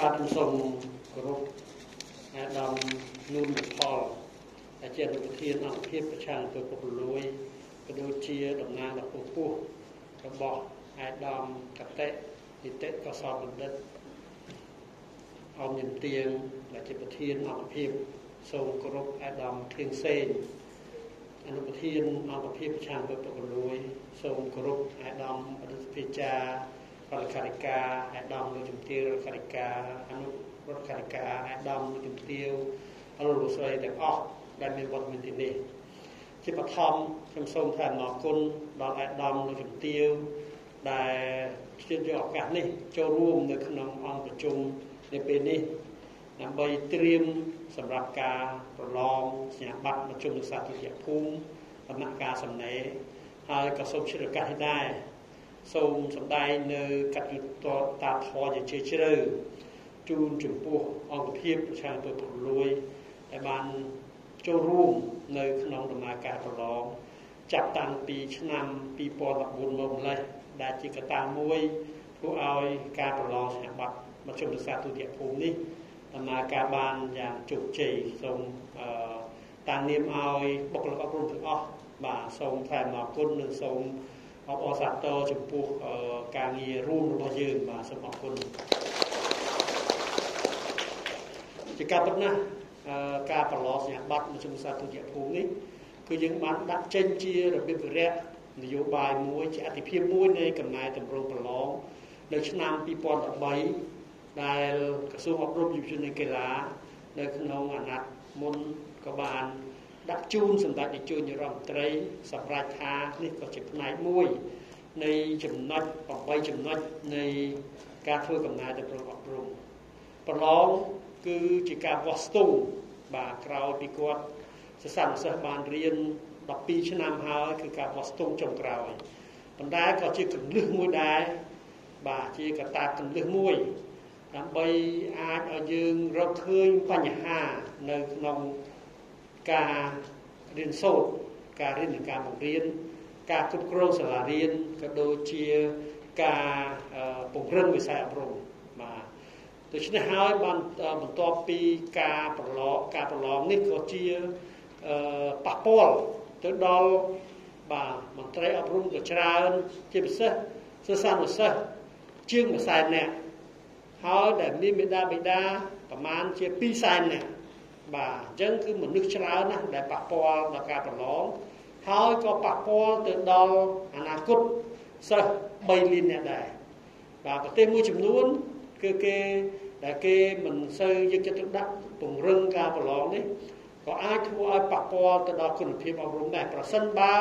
បាទខ្ញុំសូមគោរពអាដាមនូនផលដែលជាអនុប្រធានអង្គភាពប្រឆាំងទៅពុករលួយក៏ដូចជាតំណាងដល់ពពោះរបស់អាដាមកតេនីតិកសលបណ្ឌិតអង្គញទៀងដែលជាប្រធានអង្គភាពសូមគោរពអាដាមធៀងសេងអនុប្រធានអង្គភាពប្រឆាំងទៅពុករលួយសូមគោរពអាដាមអនុភិជារ ដ្ឋខារិកាអាដាមលោកជំទាវរដ្ឋខារិកាអនុរដ្ឋខារិកាអាដាមលោកជំទាវអនុលោកស្រីទាំងអស់ដែលមានវត្តមានទីនេះជាបឋមខ្ញុំសូមថ្លែងអំណរគុណដល់អាដាមលោកជំទាវដែលជឿយកឱកាសនេះចូលរួមនៅក្នុងអង្គប្រជុំនៅពេលនេះដើម្បីត្រៀមសម្រាប់ការប្រឡងសញ្ញាបត្រប្រជុំនិស្សិតទុតិយភូមិដំណាក់កាលសំណេរហើយក៏សូមជិតឱកាសនេះដែរ សូមសម្ដែងនៅកតយុត្តតាធរជាជ្ជ្រៅជូនចំពោះអង្គភាពប្រឆាំងទៅពលលួយដែលបានចូលរួមនៅក្នុងដំណើរការប្រឡងចាប់តាំងពីឆ្នាំ2014មកម្លេះដែលជាកត្តាមួយធ្វើឲ្យការប្រឡងសញ្ញាបត្រមជ្ឈមសិក្សាទុតិយភូមិនេះដំណើរការបានយ៉ាងជោគជ័យសូមតាំងនាមឲ្យបុគ្គលិកអប់រំទាំងអស់បាទសូមថ្លែងអំណរគុណនិងសូម អបអរសាទរចំពោះការងាររួមរបស់យើងបាទសូមអរគុណជាការពិតណាស់ការប្រឡងសញ្ញាបត្រមជ្ឈមសាទុតិយភូមិនេះគឺយើងបានដាក់ចេញជារបៀបវិរៈនយោបាយមួយជាអតិភិបមួយនៃកំណែតម្រង់ប្រឡងនៅឆ្នាំ2013ដែលក្រសួងអប់រំយុវជននិងកីឡានៅក្នុងអាណត្តិមុនក៏បាន ដាក់ជូនសម្ដេចនាយកនាយរដ្ឋមន្ត្រីសម្រាប់ថានេះក៏ជាផ្នែកមួយនៃចំណុច8ចំណុចនៃការធ្វើកំណែទៅប្រអប់រំប្រឡងគឺជាការវាស់ស្ទង់បាទក្រោយពីគាត់សិស្សានុសិស្សបានរៀន12ឆ្នាំហើយគឺការវាស់ស្ទង់ចុងក្រោយប៉ុន្តែក៏ជាកលឹះមួយដែរបាទជាកត្តាកលឹះមួយដើម្បីអាចឲ្យយើងរកឃើញបញ្ហានៅក្នុង ការរៀនសូត្រការរៀននិងការបង្រៀនការគ្រប់គ្រងសាលារៀនក៏ដូចជាការពង្រឹងវិស័យអប់រំបាទដូច្នេះហើយបានបន្ទាប់ពីការប្រឡងការប្រឡងនេះក៏ជាប៉ះពាល់ទៅដល់បាទមន្ត្រីអប់រំក៏ច្រើនជាពិសេសសិស្សានុសិស្សជាង1សែននាក់ហើយដែលមានមេដាបេដាប្រមាណជា2សែននាក់ បាទអញ្ចឹងគឺមនុស្សច្រើនណាស់ដែលប៉ះពាល់ដល់ការប្រឡងហើយក៏ប៉ះពាល់ទៅដល់អនាគតសិស្ស3លាននាក់ដែរបាទប្រទេសមួយចំនួនគឺគេដែលគេមិនសូវយកចិត្តទុកដាក់ពង្រឹងការប្រឡងនេះក៏អាចធ្វើឲ្យប៉ះពាល់ទៅដល់គុណភាពអប់រំដែរប្រសិនបើ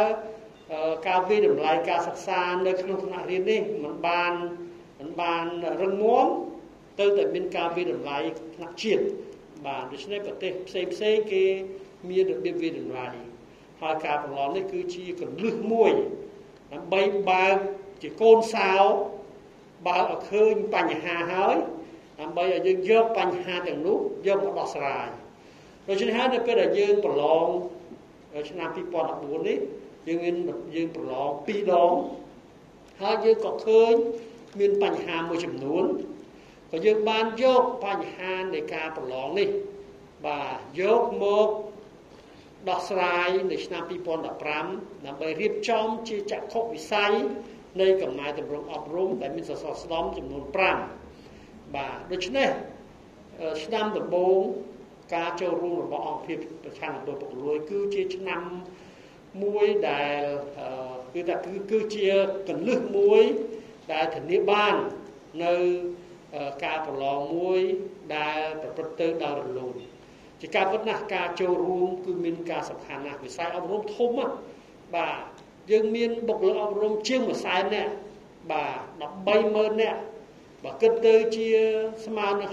ការវិតម្លៃការសិក្សានៅក្នុងថ្នាក់រៀននេះមិនបានមិនបានរឹងមាំទៅតែមានការវិតម្លៃថ្នាក់ជាតិ បាទដូច្នេះប្រទេសផ្សេងផ្សេងគេមានរបៀបវិតម្លៃហើយការប្រឡងនេះគឺជាកលឹះមួយដើម្បីបើកជាកូនសោបើកឲ្យឃើញបញ្ហាហើយដើម្បីឲ្យយើងយកបញ្ហាទាំងនោះយកមកដោះស្រាយដូច្នេះហើយនៅពេលដែលយើងប្រឡងឆ្នាំ2014នេះយើងមានយើងប្រឡង2ដងហើយយើងក៏ឃើញមានបញ្ហាមួយចំនួន ក៏យើងបានយកបញ្ហានៃការប្រឡងនេះបាទយកមកដោះស្រាយនៅឆ្នាំ2015ដើម្បីរៀបចំជាចក្ខុវិស័យនៃកំណែតម្រង់អប់រំដែលមានសសរស្តម្ភចំនួន5បាទដូច្នេះឆ្នាំដំបូងការចូលរួមរបស់អង្គភាពប្រឆាំងអំពើពុករលួយគឺជាឆ្នាំមួយដែលគឺថាគឺគឺជាកលឹះមួយដែលធានាបាននៅ ការប្រឡងមួយដែលប្រព្រឹត្តទៅដោយរលូនជាការពិតណាស់ការចូលរួមគឺមានការសំខាន់ណាស់វិស័យអប់រំធំបាទយើងមានបុគ្គលិកអប់រំជាង1សែននាក់បាទ130,000នាក់បើគិតទៅជាស្មើនឹង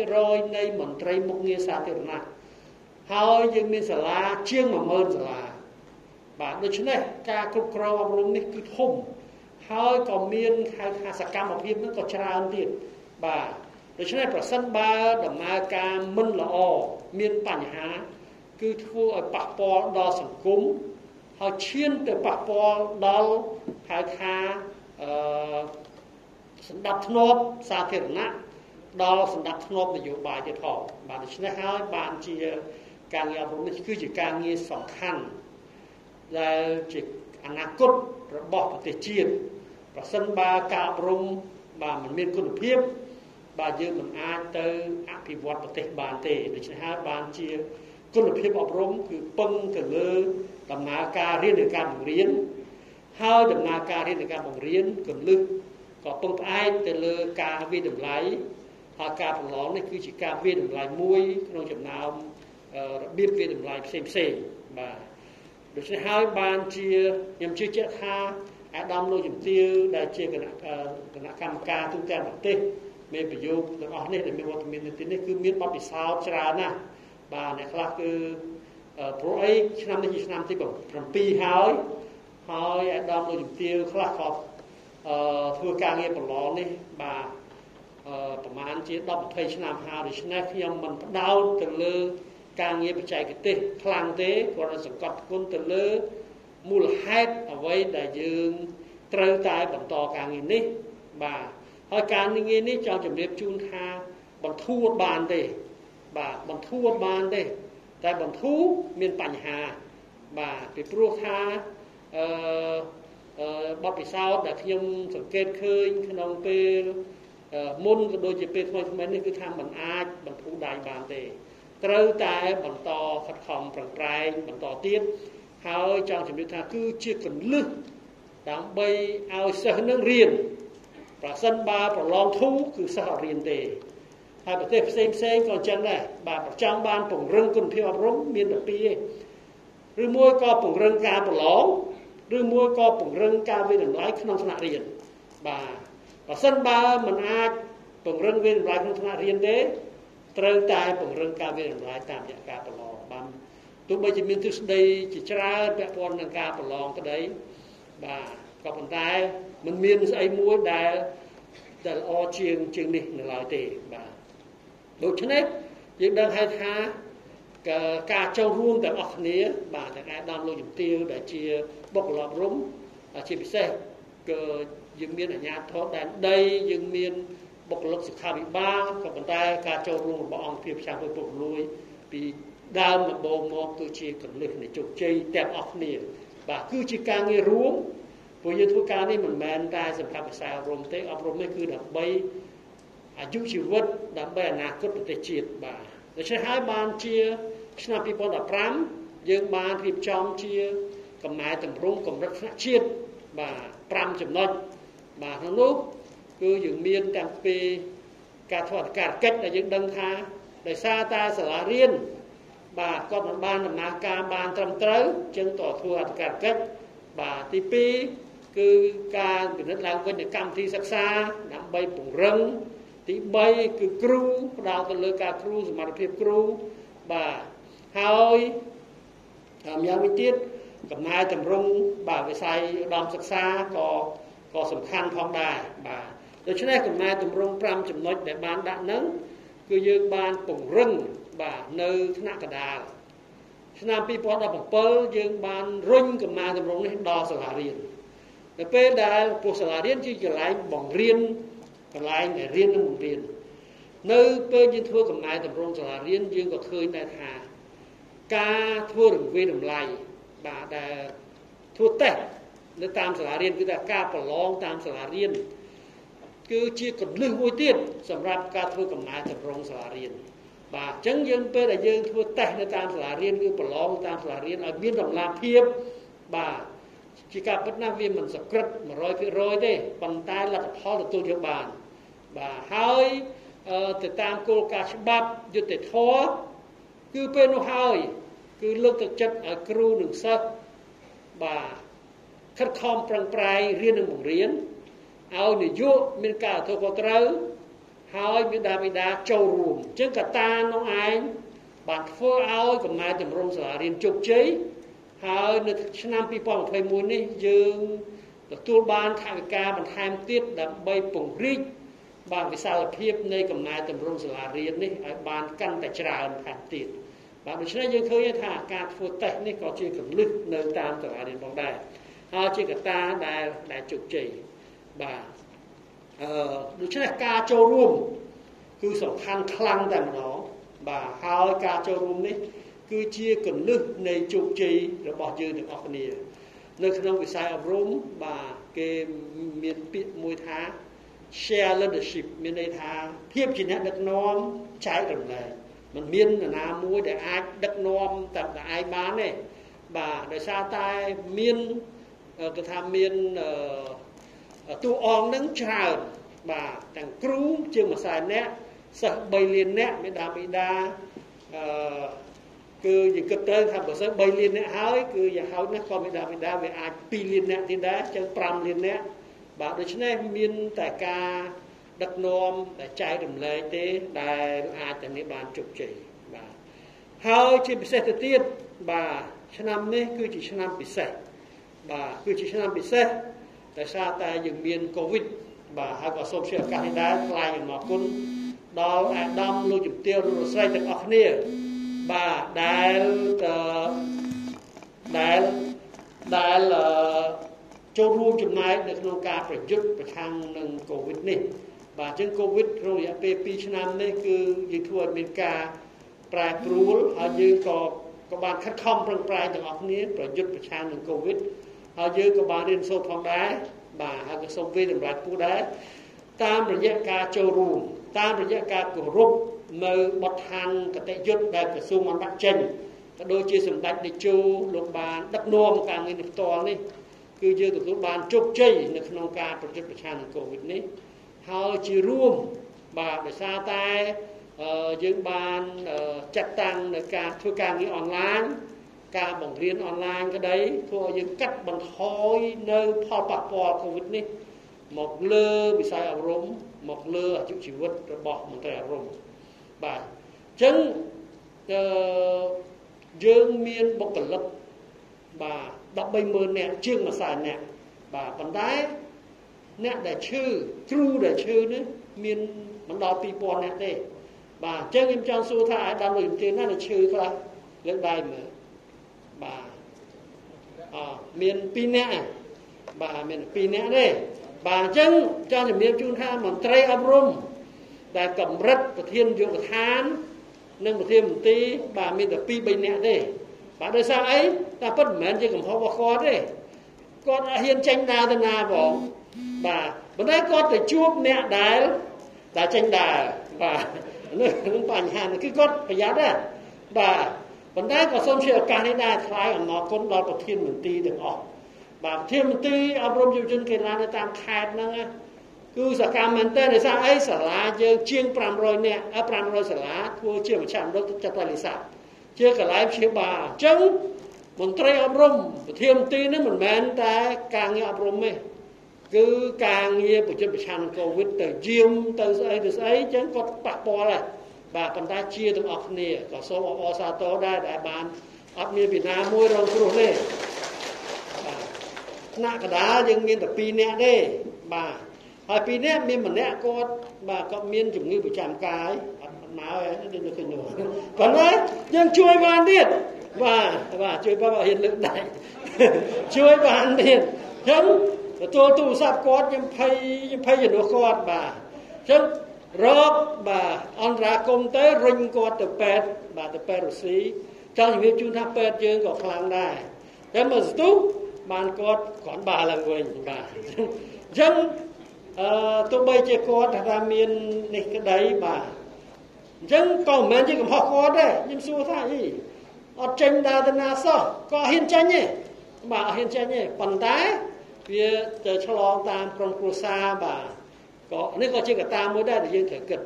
60%នៃមន្ត្រីមុខងារសាធារណៈហើយយើងមានសាលាជាង10000សាលាបាទដូច្នេះការគ្រប់គ្រងអប់រំនេះគឺធំហើយក៏មានហៅថាសកម្មភាពនឹងក៏ច្រើនទៀត បាទដូច្នេះប្រសិនបើដំណើរការមិនល្អមានបញ្ហា គឺធ្វើឲ្យប៉ះពាល់ដល់សង្គមហើយឈានទៅប៉ះពាល់ដល់ហៅថាអឺសម្ដាប់ធ្នាប់សាធារណៈដល់សម្ដាប់ធ្នាប់នយោបាយទៀតផងបាទដូច្នេះហើយបានជាការងារអប់រំនេះគឺជាការងារសំខាន់ដែលជាអនាគតរបស់ប្រទេសជាតិប្រសិនបើការអប់រំបាទមិនមានគុណភាព បាទយើងមិនអាចទៅអភិវឌ្ឍប្រទេសបានទេដូច្នេះហើយបានជាគុណភាពអប់រំគឺពឹងទៅលើដំណើរការរៀននិងការបង្រៀនហើយដំណើរការរៀននិងការបង្រៀនកលឹះក៏ពឹងផ្អែកទៅលើការវិតម្លៃហើយការប្រឡងនេះគឺជាការវិតម្លៃមួយក្នុងចំណោមរបៀបវិតម្លៃផ្សេងផ្សេងបាទដូច្នេះហើយបានជាខ្ញុំជឿជាក់ថាអាដាមលោកជំទាវដែលជាគណៈគណៈកម្មការទូទាំងប្រទេស មានប្រយោគទាំងអស់នេះដែលមានវត្តមាននៅទីនេះគឺមានបទពិសោធន៍ច្រើនណាស់បាទអ្នកខ្លះគឺព្រោះអីឆ្នាំនេះជាឆ្នាំទី7ហើយហើយអាដាមលោកជំទាវខ្លះក៏អឺធ្វើការងារប្រឡងនេះបាទអឺប្រហែលជា10 20ឆ្នាំហើយដូច្នេះខ្ញុំមិនផ្ដោតទៅលើការងារបច្ចេកទេសខ្លាំងទេគាត់តែសង្កត់គុណទៅលើមូលហេតុអ្វីដែលយើងត្រូវតែបន្តការងារនេះបាទ ហើយការងារនេះចង់ជម្រាបជូនថាបន្ធូរបានទេ បាទបន្ធូរបានទេ តែបន្ធូរមានបញ្ហា បាទពីព្រោះថាអឺបទពិសោធន៍ដែលខ្ញុំសង្កេតឃើញក្នុងពេលមុនក៏ដូចជាពេលថ្មីថ្មីនេះគឺថាมันអាចបន្ធូរដៃបានទេ ត្រូវតែបន្តខិតខំប្រឹងប្រែងបន្តទៀតហើយចង់ជំរាបថាគឺជាកលឹះដើម្បីឲ្យសិស្សនឹងរៀន ប្រសិនបើប្រឡងធូរគឺសិស្សអត់រៀនទេហើយប្រទេសផ្សេងផ្សេងក៏អញ្ចឹងដែរបាទប្រចាំបានពង្រឹងគុណភាពអប់រំមានតែពីរទេឬមួយក៏ពង្រឹងការប្រឡងឬមួយក៏ពង្រឹងការវិនិច្ឆ័យក្នុងថ្នាក់រៀនបាទបើសិនបើមិនអាចពង្រឹងវិនិច្ឆ័យក្នុងថ្នាក់រៀនទេត្រូវតែពង្រឹងការវិនិច្ឆ័យតាមរយៈការប្រឡងបានទោះបីជាមានទ្រឹស្ដីជាច្រើនពាក់ព័ន្ធនឹងការប្រឡងក្តីបាទ ក៏ប៉ុន្តែมันមានស្អីមួយដែលដែលល្អជាងជាងនេះនៅឡើយទេបាទដូច្នេះយើងដឹងហើយថាការចូលរួមទាំងអស់គ្នា បាទទាំងអាយដាមលោកជំទាវដែលជាបុគ្គលអប់រំជាពិសេសគឺយើងមានអាជ្ញាធរដែនដីយើងមានបុគ្គលិកសុខាភិបាលក៏ប៉ុន្តែការចូលរួមរបស់អង្គភាពផ្សារពុទ្ធលួយពីដើមដំបូងមកគឺជាកលឹះនៃជោគជ័យទាំងអស់គ្នាបាទគឺជាការងាររួម ព្រោះយើងធ្វើការនេះមិនមែនតែសម្រាប់ភាសាអប់រំទេអប់រំនេះគឺដើម្បីអាយុជីវិតដើម្បីអនាគតប្រទេសជាតិបាទដូច្នេះហើយបានជាឆ្នាំ2015យើងបានរៀបចំជាកំណែតម្រង់កម្រិតថ្នាក់ជាតិបាទ5ចំណុចបាទក្នុងនោះគឺយើងមានតាំងពីការធ្វើអធិការកិច្ចដែលយើងដឹងថាដោយសារតែសាលារៀនបាទគាត់មិនបានដំណើរការបានត្រឹមត្រូវចឹងតធ្វើអធិការកិច្ចបាទទី2 គឺការពិនិត្យឡើងវិញនៃកម្មវិធីសិក្សាដើម្បីពង្រឹងទី3គឺគ្រូផ្ដោតទៅលើការគ្រូសមត្ថភាពគ្រូបាទហើយម្យ៉ាងវិញទៀតកំណែតម្រង់បាទវិស័យឧត្តមសិក្សាក៏ក៏សំខាន់ផងដែរបាទដូច្នេះកំណែតម្រង់5ចំណុចដែលបានដាក់នឹងគឺយើងបានពង្រឹងបាទនៅថ្នាក់កដាលឆ្នាំ2017យើងបានរុញកំណែតម្រង់នេះដល់សាលារៀន នៅពេលដែលពួកសាលារៀនជាកន្លែងបង្រៀនកន្លែងដែលរៀននិងបង្រៀននៅពេលយើងធ្វើកំណែតម្រង់សាលារៀនយើងក៏ឃើញដែរថាការធ្វើរង្វេងតម្លៃបាទដែលធ្វើតេស្តនៅតាមសាលារៀនគឺថាការប្រឡងតាមសាលារៀនគឺជាកលឹះមួយទៀតសម្រាប់ការធ្វើកំណែតម្រង់សាលារៀនបាទអញ្ចឹងយើងពេលដែលយើងធ្វើតេស្តនៅតាមសាលារៀនគឺប្រឡងតាមសាលារៀនឲ្យមានតម្លាភាពបាទ ជាការពិតណាស់វាមិនសក្រិត100%ទេប៉ុន្តែលទ្ធផលទទួលយកបានបាទហើយទៅតាមគោលការណ៍ច្បាប់យុត្តិធម៌គឺពេលនោះហើយ គឺលើកទឹកចិត្តឲ្យគ្រូនិងសិស្សបាទខិតខំប្រឹងប្រែងរៀននិងបង្រៀនឲ្យនយោបាយមានការទទួលខុសត្រូវហើយមេដាបេដាចូលរួមអញ្ចឹងកតានោះឯងបានធ្វើឲ្យកំណែតម្រង់សាលារៀនជោគជ័យ ហើយនៅឆ្នាំ2021នេះយើងទទួលបានថវិកាបន្ថែមទៀតដើម្បីពង្រីកបានវិសាលភាពនៃកំណែតម្រង់សាលារៀននេះឲ្យបានកាន់តែច្រើនថែមទៀតបាទដូច្នេះយើងឃើញថាការធ្វើតេស្តនេះក៏ជាកលឹះនៅតាមសាលារៀនផងដែរហើយជាកត្តាដែលដែលជោគជ័យបាទអឺដូច្នេះការចូលរួមគឺសំខាន់ខ្លាំងតែម្ដងបាទហើយការចូលរួមនេះ គឺជាគន្លឹះនៃជោគជ័យរបស់យើងទាំងអស់គ្នានៅក្នុងវិស័យអប់រំបាទគេមានពាក្យមួយថា share leadership មានន័យថាភាពជាអ្នកដឹកនាំចែករំលែកมันមាននរណាមួយដែលអាចដឹកនាំតែតែឯងបានទេបាទដោយសារតែមានគេថាមានតួអង្គនឹងច្រើនបាទទាំងគ្រូជាងមួយសែននាក់សិស្ស3លាននាក់មេដាបេដាអឺ គឺយើងគិតទៅថាបើសិន3លាននាក់ហើយគឺយ៉ាងហោចណាស់ក៏មេដាបេដាវាអាច2លាននាក់ទៀតដែរចឹង5លាននាក់បាទដូច្នេះមានតែការដឹកនាំតែចែករំលែកទេដែលអាចតែនេះបានជោគជ័យបាទហើយជាពិសេសទៅទៀតបាទឆ្នាំនេះគឺជាឆ្នាំពិសេសបាទគឺជាឆ្នាំពិសេសដោយសារតែយើងមានកូវីដបាទហើយក៏សូមជាឱកាសនេះដែរថ្លែងអំណរគុណដល់អាដាមលោកជំទាវលោកស្រីទាំងអស់គ្នា បាទដែលដែលដែលចូលរួមចំណែកនៅក្នុងការប្រយុទ្ធប្រឆាំងនឹងកូវីដនេះបាទអញ្ចឹងកូវីដក្នុងរយៈពេល2ឆ្នាំនេះគឺយើងធ្វើឲ្យមានការប្រែប្រួលហើយយើងក៏ក៏បានខិតខំប្រឹងប្រែងទាំងអស់គ្នាប្រយុទ្ធប្រឆាំងនឹងកូវីដហើយយើងក៏បានរៀនសូត្រផងដែរបាទហើយក៏សូមវិតម្រាច់ពូដែរតាមរយៈការចូលរួមតាមរយៈការគោរព នៅបទដ្ឋានកតិយុត្តដែលក្រសួងបានដាក់ចេញក៏ដូចជាសម្ដេចតេជោលោកបានដឹកនាំការងារនេះផ្ទាល់នេះគឺយើងទទួលបានជោគជ័យនៅក្នុងការប្រយុទ្ធប្រឆាំងនឹងកូវីដនេះហើយជារួមបាទដោយសារតែយើងបានចាត់តាំងនៅការធ្វើការងារអនឡាញការបង្រៀនអនឡាញក្តីធ្វើឲ្យយើងកាត់បន្ថយនៅផលប៉ះពាល់កូវីដនេះមកលើវិស័យអប់រំមកលើអាយុជីវិតរបស់មន្ត្រីអប់រំ បាទអញ្ចឹងអឺយើងមានបុគ្គលិកបាទ130,000នាក់ជាងមួយសែននាក់បាទប៉ុន្តែអ្នកដែលឈឺគ្រូដែលឈឺនេះមានមិនដល់2000នាក់ទេបាទអញ្ចឹងខ្ញុំចង់សួរថាអាយដាំលុយទៀនណាដែលឈឺខ្លះលើកដៃមើលបាទអមាន2នាក់បាទមាន2នាក់ទេបាទអញ្ចឹងចង់ជំរាបជូនថាមន្ត្រីអប់រំ ដែលកម្រិតប្រធានយុវដ្ឋាន និងប្រធានមន្ត្រីបាទមានតែ2 3នាក់ទេបាទដោយសារអីតែពិតមិនមែនជាកំហុសរបស់គាត់ទេគាត់អត់ហ៊ានចេញដើរទៅណាបងបាទប៉ុន្តែគាត់ទៅជួបអ្នកដែលដែលចេញដើរបាទនឹងបញ្ហានេះគឺគាត់ប្រយ័ត្នដែរបាទប៉ុន្តែក៏សូមជាឱកាសនេះដែរថ្លែងអំណរគុណដល់ប្រធានមន្ត្រីទាំងអស់បាទប្រធានមន្ត្រីអប់រំយុវជនកីឡានៅតាមខេត្តហ្នឹង គឺសកម្មមែនតើដោយសារអីសាលាយើងជាង500នាក់500សាលាធ្វើជាមជ្ឈមណ្ឌលចតុលិស័កជាកន្លែងព្យាបាលអញ្ចឹងមន្ត្រីអប់រំប្រធានមន្ត្រីនេះមិនមែនតែការងារអប់រំទេគឺការងារប្រយុទ្ធប្រឆាំងនឹងកូវីដទៅយាមទៅស្អីទៅស្អីអញ្ចឹងគាត់ប៉ះពាល់ដែរបាទប៉ុន្តែជាទាំងអស់គ្នាក៏សូមអបអរសាទរដែរដែលបានអត់មានពីណាមួយរងគ្រោះទេបាទថ្នាក់កដាលយើងមានតែ2នាក់ទេបាទ ហើយ2នាក់មានម្នាក់គាត់បាទគាត់មានជំងឺប្រចាំកាយអត់មកហើយដូចនៅឃើញនោះប៉ុន្តែយើងជួយបានទៀតបាទបាទជួយបានហ៊ានលើកដៃជួយបានទៀតអញ្ចឹងទទួលទូរស័ព្ទគាត់ខ្ញុំភ័យខ្ញុំភ័យជំនួសគាត់បាទអញ្ចឹងរកបាទអន្តរាគមទៅរុញគាត់ទៅពេទ្យបាទទៅពេទ្យរុស្ស៊ីចង់ជំរាបជូនថាពេទ្យយើងក៏ខ្លាំងដែរតែមកស្ទុះបានគាត់គ្រាន់បាឡើងវិញបាទអញ្ចឹង អឺទោះបីជាគាត់ថាមាននេះក្តីបាទអញ្ចឹងក៏មិនមែនជាកំហុសគាត់ទេខ្ញុំសួរថាអីអត់ចេញដើរទៅណាសោះក៏ហ៊ានចេញទេបាទហ៊ានចេញទេប៉ុន្តែវាទៅឆ្លងតាមក្រុមគ្រួសារបាទក៏នេះក៏ជាកត្តាមួយដែរដែលយើងត្រូវគិត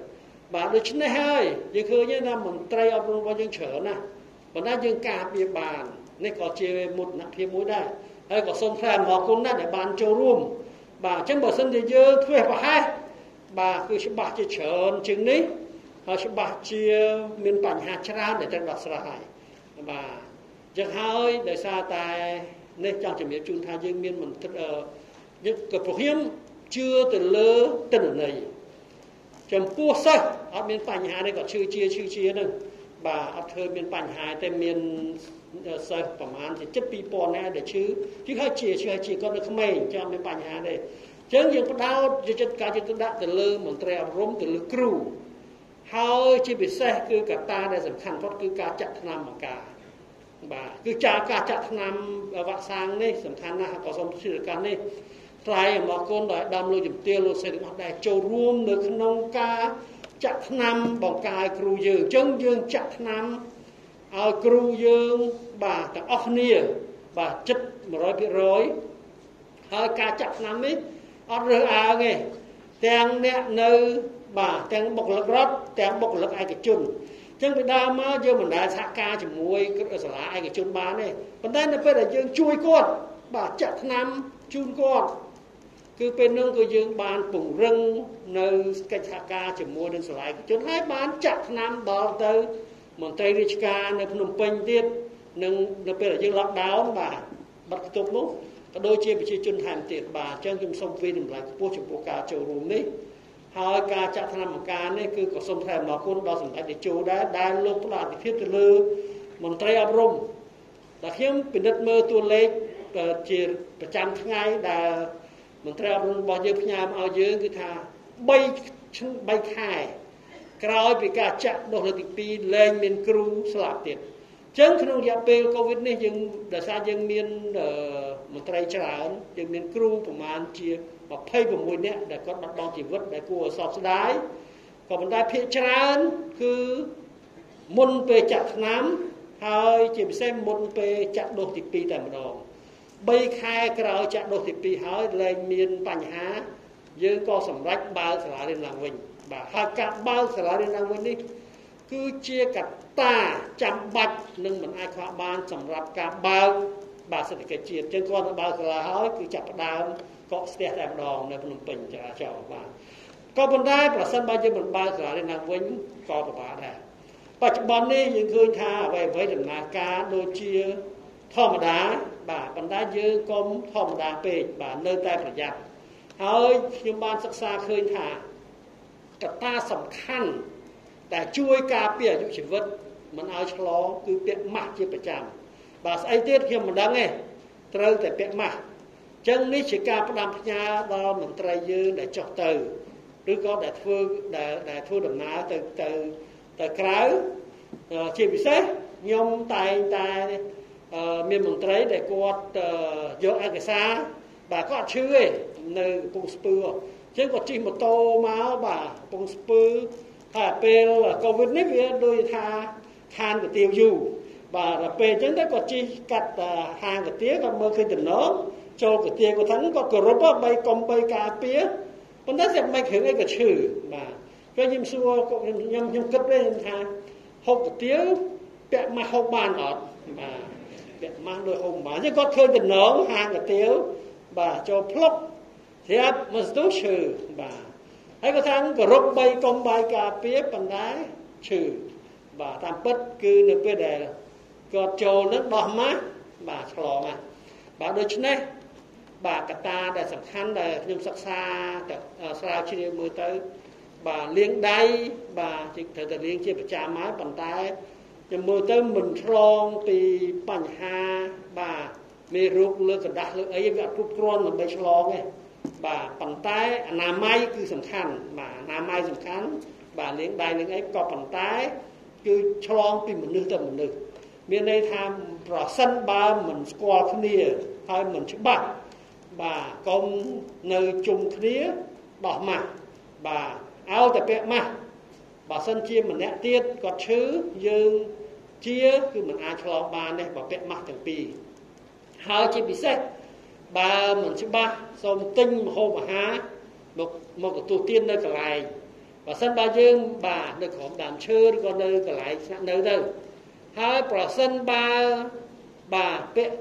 បាទដូច្នេះហើយយើងឃើញថាមន្ត្រីអប់រំរបស់យើងច្រើនណាស់ប៉ុន្តែយើងការពារបាននេះក៏ជាមុតនភាពមួយដែរហើយក៏សូមថ្លែងអរគុណណាស់ដែលបានចូលរួម បាទអញ្ចឹងបើសិនជាយើងធ្វើប្រហែសបាទគឺច្បាស់ជាច្រើនជាងនេះហើយច្បាស់ជាមានបញ្ហាច្រើនដែលត្រូវដោះស្រាយបាទអញ្ចឹងហើយដោយសារតែនេះចង់ជំរាបជូនថាយើងមានមន្ត្រីយើងក៏ប្រហៀមជឿទៅលើទិន្នន័យចំពោះសិស្សអត់មានបញ្ហាទេគាត់ឈឺជាឈឺជាហ្នឹងបាទអត់ធ្វើមានបញ្ហាទេមាន សិស្សប្រហែលជាចិត្ត2000នាក់ដែលឈឺជឿហើយជាឈឺហើយជាគាត់នៅក្មេងចាំមានបញ្ហាទេអញ្ចឹងយើងផ្ដោតចិត្តការចិត្តដាក់ទៅលើមន្ត្រីអប់រំទៅលើគ្រូហើយជាពិសេសគឺកត្តាដែលសំខាន់បំផុតគឺការចាក់ថ្នាំបង្ការបាទគឺចាការចាក់ថ្នាំវ៉ាក់សាំងនេះសំខាន់ណាស់ក៏សូមជឿឱកាសនេះថ្លែងអំណរគុណដល់ដើមលោកជំទាវលោកសេរីរបស់ដែលចូលរួមនៅក្នុងការចាក់ថ្នាំបង្ការគ្រូយើងអញ្ចឹងយើងចាក់ថ្នាំ ឲ្យគ្រូយើងបាទទាំងអស់គ្នាបាទចិត្ត100%ហើយការចាក់ថ្នាំនេះអត់រើសអើងទេទាំងអ្នកនៅបាទទាំងបុគ្គលិករដ្ឋទាំងបុគ្គលិកឯកជនចឹងពីដើមមកយើងមិនដែលសហការជាមួយសាលាឯកជនបានទេប៉ុន្តែនៅពេលដែលយើងជួយគាត់បាទចាក់ថ្នាំជូនគាត់គឺពេលនោះគឺយើងបានពង្រឹងនៅកិច្ចសហការជាមួយនឹងសាលាឯកជនហើយបានចាក់ថ្នាំដល់ទៅ មន្ត្រីរាជការនៅភ្នំពេញទៀតនឹងនៅពេលដែលយើង lockdown បាទបាត់ខ្ទប់នោះក៏ដូចជាប្រជាជនថែមទៀតបាទអញ្ចឹងខ្ញុំសូមវិតម្លៃខ្ពស់ចំពោះការចូលរួមនេះហើយការចាក់ថ្នាំបង្ការនេះគឺក៏សូមថ្លែងអំណរគុណដល់សម្ដេចតេជោដែរដែលលោកផ្ដល់អធិភាពទៅលើមន្ត្រីអប់រំដែលខ្ញុំពិនិត្យមើលតួលេខជាប្រចាំថ្ងៃដែលមន្ត្រីអប់រំរបស់យើងផ្ញើមកឲ្យយើងគឺថា3 3ខែ ក្រោយពីការចាក់ដូសលើកទី2លែងមានគ្រូស្លាប់ទៀតចឹងក្នុងរយៈពេលកូវីដនេះយើងដោយសារយើងមានមន្ត្រីច្រើនយើងមានគ្រូប្រមាណជា26នាក់ដែលគាត់បាត់បង់ជីវិតដែលគួរឲ្យសោកស្ដាយក៏ប៉ុន្តែភាគច្រើនគឺមុនពេលចាក់ថ្នាំហើយជាពិសេសមុនពេលចាក់ដូសទី2តែម្ដង3ខែក្រោយចាក់ដូសទី2ហើយលែងមានបញ្ហាយើងក៏សម្រេចបើកសាលារៀនឡើងវិញ បាទហើយការបើកសាលារៀនឡើងវិញនេះគឺជាកត្តាចាំបាច់និងមិនអាចខ្វះបានសម្រាប់ការបើកបាទសេដ្ឋកិច្ចជាតិចឹងគាត់ទៅបើកសាលាហើយគឺចាប់ផ្ដើមកកស្ទះតែម្ដងនៅភ្នំពេញចរាចរណ៍បាទក៏ប៉ុន្តែប្រសិនបើយើងមិនបើកសាលារៀនឡើងវិញក៏ពិបាកដែរបច្ចុប្បន្ននេះយើងឃើញថាអ្វីអ្វីដំណើរការដូចជាធម្មតាបាទប៉ុន្តែយើងកុំធម្មតាពេកបាទនៅតែប្រយ័ត្នហើយខ្ញុំបានសិក្សាឃើញថា កត្តាសំខាន់តែជួយការពារអាយុជីវិតមិនឲ្យឆ្លងគឺពាក់ម៉ាស់ជាប្រចាំបាទស្អីទៀតខ្ញុំមិនដឹងទេត្រូវតែពាក់ម៉ាស់អញ្ចឹងនេះជាការផ្ដាំផ្ញើដល់មន្ត្រីយើងដែលចុះទៅឬក៏ដែលធ្វើដែលដែលធ្វើដំណើរទៅទៅទៅក្រៅជាពិសេសខ្ញុំតែងតែមានមន្ត្រីដែលគាត់យកឯកសារបាទគាត់អត់ឈឺទេនៅកំពង់ស្ពឺអញ្ចឹងគាត់ជិះម៉ូតូមកបាទកំពង់ស្ពឺហើយពេលកូវីដនេះវាដូចថាខានកាទៀវយូរបាទដល់ពេលអញ្ចឹងទៅគាត់ជិះកាត់ហាងកាទៀវគាត់មើលឃើញតំណងចូលកាទៀវគាត់ថាគាត់គោរពបីកុំបីការពារប៉ុន្តែស្មិនគ្រឿងអីក៏ឈឺបាទពេលខ្ញុំសួរខ្ញុំខ្ញុំគិតវិញថាហូបកាទៀវពាក់ម៉ាស់ហូបបានអត់បាទពាក់ម៉ាស់ដូចហូបបានគាត់ឃើញតំណងហាងកាទៀវបាទចូលភ្លុក ស្រាប់មកស្ទុះឈឺបាទហើយគាត់ថាគោរពបីកុំបាយការពារប៉ុន្តែឈឺបាទតាមពិតគឺនៅពេលដែលគាត់ចូលនឹងដោះម៉ាស់បាទឆ្លងណាបាទដូច្នេះបាទកត្តាដែលសំខាន់ដែលខ្ញុំសិក្សាទៅស្រាវជ្រាវមើលទៅបាទលាងដៃបាទត្រូវតែលាងជាប្រចាំហើយប៉ុន្តែខ្ញុំមើលទៅមិនឆ្លងពីបញ្ហាបាទមេរោគលើกระดาษលើអីវាអត់គ្រប់គ្រាន់ដើម្បីឆ្លងទេ បាទប៉ុន្តែអនាម័យគឺសំខាន់បាទអនាម័យសំខាន់បាទលាងដៃនឹងអីក៏ប៉ុន្តែគឺឆ្លងពីមនុស្សទៅមនុស្សមានន័យថាប្រសិនបើមិនស្គាល់គ្នាហើយមិនច្បាស់បាទកុំនៅជុំគ្នាដោះម៉ាស់បាទឲ្យតែពាក់ម៉ាស់បើសិនជាម្នាក់ទៀតគាត់ឈឺយើងជាគឺមិនអាចឆ្លងបានទេបើពាក់ម៉ាស់ទាំងពីរហើយជាពិសេស បើមិនច្បាស់សូមទិញម្ហូបអាហារមកមកទទួលទាននៅកន្លែងបើសិនបើយើងបាទនៅក្រោមដើមឈើឬក៏នៅកន្លែងស្នាក់នៅទៅហើយប្រសិនបើបាទពាក់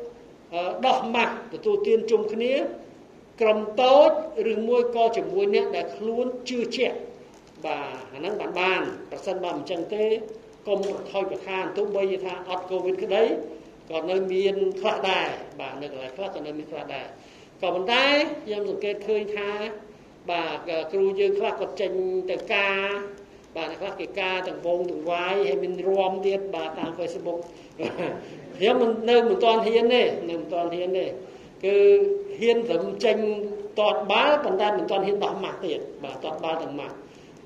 ដោះម៉ាស់ទទួលទានជុំគ្នា ក្រុមតូចឬមួយក៏ជាមួយអ្នកដែលខ្លួនជឿជាក់បាទអាហ្នឹងបានបានប្រសិនបើមិនចឹងទេកុំប្រថុយប្រខានទោះបីថាអត់កូវីដក្តី ក៏នៅមានខ្លះដែរបាទនៅកន្លែងខ្លះក៏នៅមានខ្លះដែរក៏ប៉ុន្តែខ្ញុំសង្កេតឃើញថា បាទគ្រូយើងខ្លះគាត់ចេញទៅការបាទខ្លះគេការទាំងវងទាំងវាយហើយមានរំទៀតបាទតាម Facebook ខ្ញុំមិននៅមិនទាន់ហ៊ានទេនៅមិនទាន់ហ៊ានទេគឺហ៊ានត្រឹមចេញតតបាល់ប៉ុន្តែមិនទាន់ហ៊ានដោះម៉ាស់ទៀតបាទតតបាល់ទាំងម៉ាស់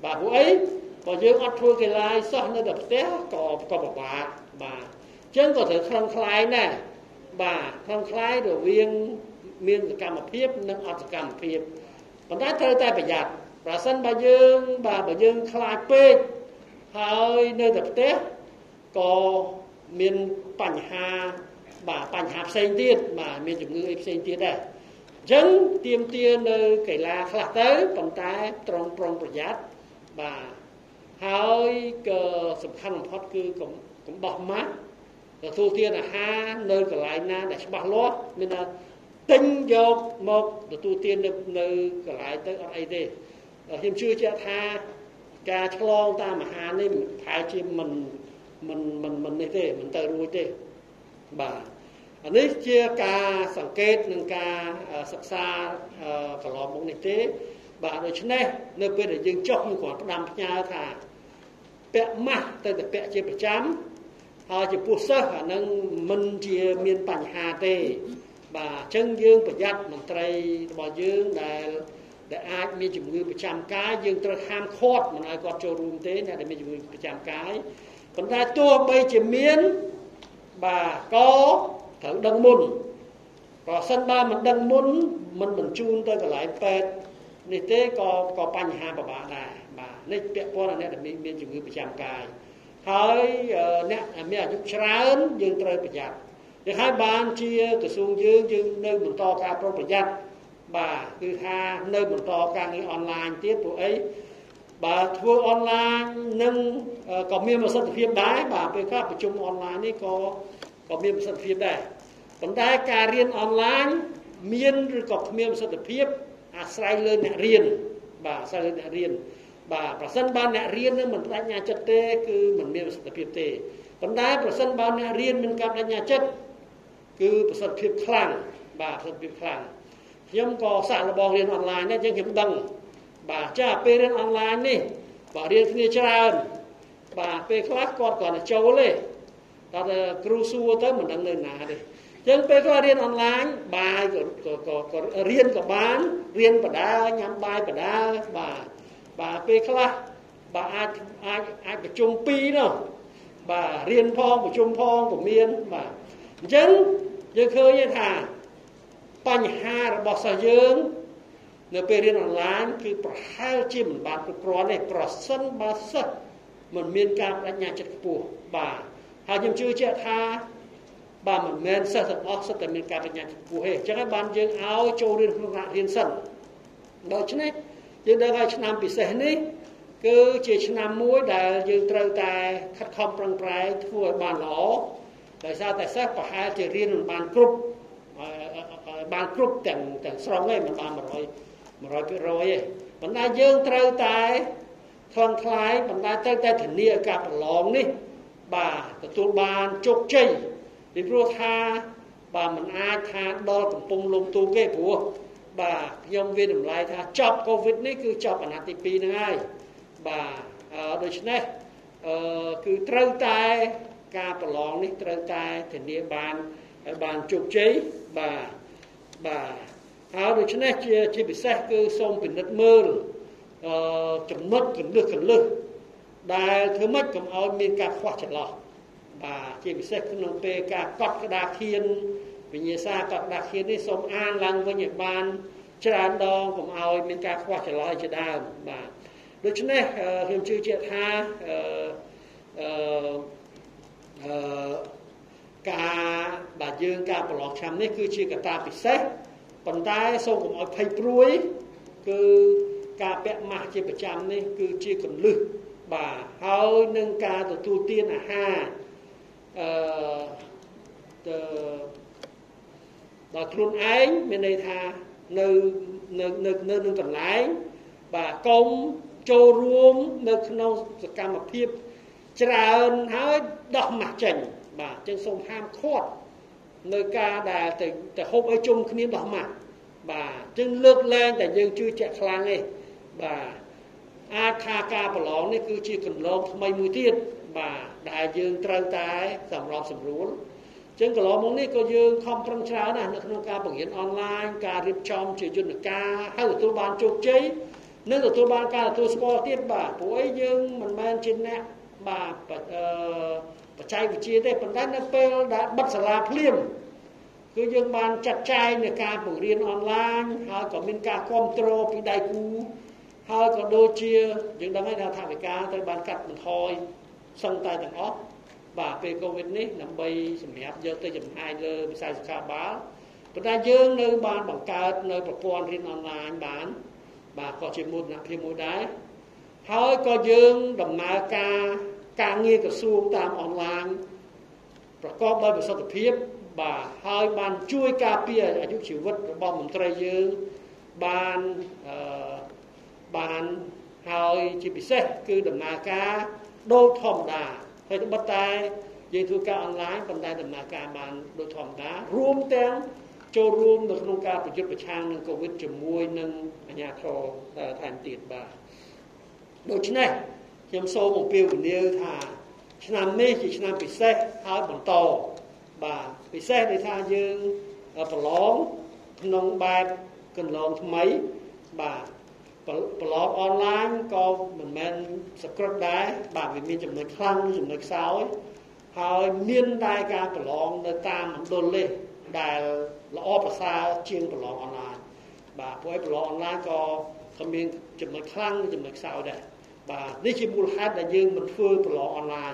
បាទព្រោះអីបើយើងអត់ធ្វើកីឡាសោះនៅតែផ្ទះក៏ក៏ពិបាកបាទអញ្ចឹងក៏ត្រូវខំខ្លាយដែរបាទខំខ្លាយរវាងមានសកម្មភាពនិងអត់សកម្មភាពប៉ុន្តែត្រូវតែប្រយ័ត្នប្រសិនបើយើងបាទបើយើងខ្លាចពេកហើយនៅតែផ្ទះក៏មានបញ្ហាបាទបញ្ហាផ្សេងទៀតបាទមានជំងឺអីផ្សេងទៀតដែរអញ្ចឹងទៀមទានៅកីឡាខ្លះទៅប៉ុន្តែត្រង់ប្រុងប្រយ័ត្នបាទហើយក៏សំខាន់បំផុតគឺកុំកុំបោះម៉ាស់ ទទួលទានអាហារនៅកន្លែងណាដែលច្បាស់លាស់មានថាទិញយកមកទទួលទាននៅនៅកន្លែងទៅអត់អីទេខ្ញុំជឿជាក់ថាការឆ្លងតាមអាហារនេះប្រហែលជាមិនមិនមិនមិននេះទេមិនទៅរួចទេបាទអានេះជាការសង្កេតនិងការសិក្សាកន្លងមកនេះទេបាទដូច្នេះនៅពេលដែលយើងចុះយើងគ្រាន់ផ្ដាំផ្ញើថាពាក់ម៉ាស់ទៅតែពាក់ជាប្រចាំ ហើយចំពោះសិស្សអានឹងមិនជាមានបញ្ហាទេ បាទអញ្ចឹងយើងប្រយ័ត្នមន្ត្រីរបស់យើងដែលដែលអាចមានជំងឺប្រចាំកាយយើងត្រូវហាមឃាត់មិនឲ្យគាត់ចូលរួមទេអ្នកដែលមានជំងឺប្រចាំកាយប៉ុន្តែទោះបីជាមានបាទក៏ត្រូវដឹងមុនប្រសិនបើមិនដឹងមុនមិនបញ្ជូនទៅកន្លែងពេទ្យនេះទេក៏ក៏បញ្ហាពិបាកដែរបាទនេះពាក់ព័ន្ធនឹងអ្នកដែលមានជំងឺប្រចាំកាយ ហើយអ្នកមានអាយុច្រើនយើងត្រូវប្រយ័ត្នយ៉ាងហើយបានជាក្រសួងយើងយើងនៅបន្តការប្រុងប្រយ័ត្នបាទគឺថានៅបន្តការងារអនឡាញទៀតព្រោះអីបើធ្វើអនឡាញនឹងក៏មានប្រសិទ្ធភាពដែរបាទពេលខ្លះប្រជុំអនឡាញនេះក៏ក៏មានប្រសិទ្ធភាពដែរប៉ុន្តែការរៀនអនឡាញមានឬក៏គ្មានប្រសិទ្ធភាពអាស្រ័យលើអ្នករៀនបាទអាស្រ័យលើអ្នករៀន បាទប្រសិនបើអ្នករៀននឹងមិនបដិញ្ញាចិត្តទេគឺមិនមានប្រសិទ្ធភាពទេប៉ុន្តែប្រសិនបើអ្នករៀនមានការបដិញ្ញាចិត្តគឺប្រសិទ្ធភាពខ្លាំងបាទប្រសិទ្ធភាពខ្លាំងខ្ញុំក៏សាក់លបងរៀនអនឡាញដែរចឹងខ្ញុំដឹងបាទចាពេលរៀនអនឡាញនេះបាទរៀនគ្នាច្រើនបាទពេលខ្លះគាត់គ្រាន់តែចូលទេគាត់គ្រូសួរទៅមិនដឹងនៅណាទេចឹងពេលគាត់រៀនអនឡាញបាយក៏ក៏ក៏រៀនក៏បានរៀនបដាញ៉ាំបាយបដាបាទ បាទពេលខ្លះបាទអាចអាចអាចប្រជុំពីរនោះបាទរៀនផងប្រជុំផងក៏មានបាទអញ្ចឹងយើងឃើញថាបញ្ហារបស់សិស្សយើងនៅពេលរៀនអនឡាញគឺប្រហែលជាមិនបានគ្រប់គ្រាន់ទេប្រសិនបើសិស្សមិនមានការបដិញ្ញាចិត្តខ្ពស់បាទហើយខ្ញុំជឿជាក់ថាបាទមិនមែនសិស្សទាំងអស់សិតតែមានការបញ្ញាចិត្តខ្ពស់ទេអញ្ចឹងហើយបានយើងឲ្យចូលរៀនក្នុងថ្នាក់រៀនសិនដូច្នេះ យើងដឹងហើយឆ្នាំពិសេសនេះគឺជាឆ្នាំមួយដែលយើងត្រូវតែខិតខំប្រឹងប្រែងធ្វើឲ្យបានល្អដោយសារតែសិស្សប្រហែលជារៀនមិនបានគ្រប់បានគ្រប់ទាំងទាំងស្រុងទេមិនបាន100 100%ទេប៉ុន្តែយើងត្រូវតែខ្លងខ្លាយប៉ុន្តែត្រូវតែធានាការប្រឡងនេះបាទទទួលបានជោគជ័យពីព្រោះថាបាទមិនអាចថាដល់កំពង់លំទូកទេព្រោះ បាទខ្ញុំវាតម្លៃថាចប់កូវីដនេះគឺចប់អាណត្តិទី2ហ្នឹងហើយបាទដូច្នេះអឺគឺត្រូវតែការប្រឡងនេះត្រូវតែធានាបានបានជោគជ័យបាទបាទហើយដូច្នេះជាជាពិសេសគឺសូមពិនិត្យមើលអឺចំណុចកលឹះកលឹះដែលធ្វើម៉េចកុំឲ្យមានការខ្វះចន្លោះបាទជាពិសេសក្នុងពេលការកត់ក្តារខៀន វិញ្ញាសាកត់ក្តារខៀននេះសូមអានឡើងវិញឲ្យបានច្រើនដងកុំឲ្យមានការខ្វះចន្លោះជាដើមបាទដូច្នេះខ្ញុំជឿជាក់ថាអឺអឺការដែលយើងការប្រឡងឆ្នាំនេះគឺជាកត្តាពិសេសប៉ុន្តែសូមកុំឲ្យភ័យព្រួយគឺការពាក់ម៉ាស់ជាប្រចាំនេះគឺជាកលឹះបាទហើយនឹងការទទួលទានអាហារអឺទៅ ដល់ខ្លួនឯងមានន័យថានៅនៅនៅនៅនឹងកន្លែងបាទកុំចូលរួមនៅក្នុងសកម្មភាពច្រើនហើយដោះម៉ាស់ចេញបាទចឹងសូមហាមឃាត់នៅការដែលទៅទៅហូបឲ្យជុំគ្នាដោះម៉ាស់បាទចឹងលើកលែងតែយើងជឿជាក់ខ្លាំងទេបាទអាចថាការប្រឡងនេះគឺជាកន្លងថ្មីមួយទៀតបាទដែលយើងត្រូវតែសម្របសម្រួល ចឹងកន្លងមកនេះក៏យើងខំប្រឹងច្រើនណាស់នៅក្នុងការបង្រៀនអនឡាញការរៀបចំជាយន្តការហើយទទួលបានជោគជ័យនឹងទទួលបានការទទួលស្គាល់ទៀតបាទព្រោះអីយើងមិនមែនជាអ្នកបាទអឺបច្ចេកវិទ្យាទេប៉ុន្តែនៅពេលដែលបិទសាលាភ្លាមគឺយើងបានចាត់ចែងនៅការបង្រៀនអនឡាញហើយក៏មានការគ្រប់គ្រងពីដៃគូហើយក៏ដូចជាយើងដឹងហើយថាថាវិការត្រូវបានកាត់បន្ថយសឹងតែទាំងអស់ បាទពេលកូវីដនេះដើម្បីសម្រាប់យកទៅចំណាយលើវិស័យសុខាភិបាលប៉ុន្តែយើងនៅបានបង្កើតនៅប្រព័ន្ធរៀនអនឡាញបាន បាទក៏ជាមោទនភាពមួយដែរហើយក៏យើងដំណើរការការងារក្រសួងតាមអនឡាញប្រកបដោយប្រសិទ្ធភាពបាទហើយបានជួយការពារអាយុជីវិតរបស់មន្ត្រីយើងបានអឺបានហើយជាពិសេសគឺដំណើរការដូចធម្មតា ហើយត្បិតតែយើងធ្វើការអនឡាញប៉ុន្តែដំណើរការបានដូចធម្មតារួមទាំងចូលរួមនៅក្នុងការប្រយុទ្ធប្រឆាំងនឹងកូវីដជាមួយនឹងអាជ្ញាធរថែមទៀតបាទដូច្នេះខ្ញុំសូមអំពាវនាវថាឆ្នាំនេះជាឆ្នាំពិសេសហើយបន្តបាទពិសេសដោយថាយើងប្រឡងក្នុងបែបកន្លងថ្មីបាទ ប្រឡងអនឡាញក៏មិនមែនសក្រិតដែរបាទវាមានចំណុចខ្លាំងចំណុចខ្សោយហើយមានតែការប្រឡងនៅតាមមណ្ឌលនេះដែលល្អប្រសើរជាងប្រឡងអនឡាញបាទព្រោះឯប្រឡងអនឡាញក៏ក៏មានចំណុចខ្លាំងចំណុចខ្សោយដែរបាទនេះជាមូលហេតុដែលយើងមិនធ្វើប្រឡងអនឡាញ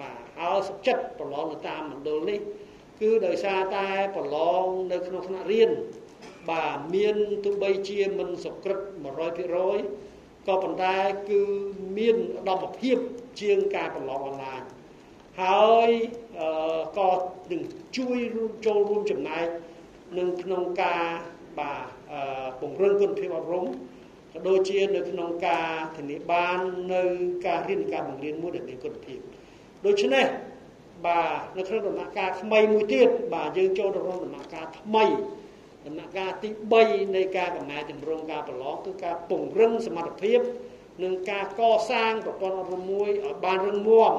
បាទហើយសុខចិត្តប្រឡងនៅតាមមណ្ឌលនេះគឺដោយសារតែប្រឡងនៅក្នុងថ្នាក់រៀន បាទមានទោះបីជាមិនសក្រិត100%ក៏ប៉ុន្តែគឺមានឧត្តមភាពជាងការប្រឡងអនឡាញហើយក៏នឹងជួយចូលរួមចំណែកនឹងក្នុងការបាទពង្រឹងគុណភាពអប់រំក៏ដូចជានៅក្នុងការធានាបាននៅការរៀនការបង្រៀនមួយដែលមានគុណភាពដូច្នេះបាទនៅក្នុងដំណាក់កាលថ្មីមួយទៀតបាទយើងចូលទៅក្នុងដំណាក់កាលថ្មី ដំណាក់កាលទី3នៃការកំណែតម្រង់ការប្រឡងគឺការពង្រឹងសមត្ថភាពនិងការកសាងប្រព័ន្ធអប់រំមួយឲ្យបានរឹងមាំ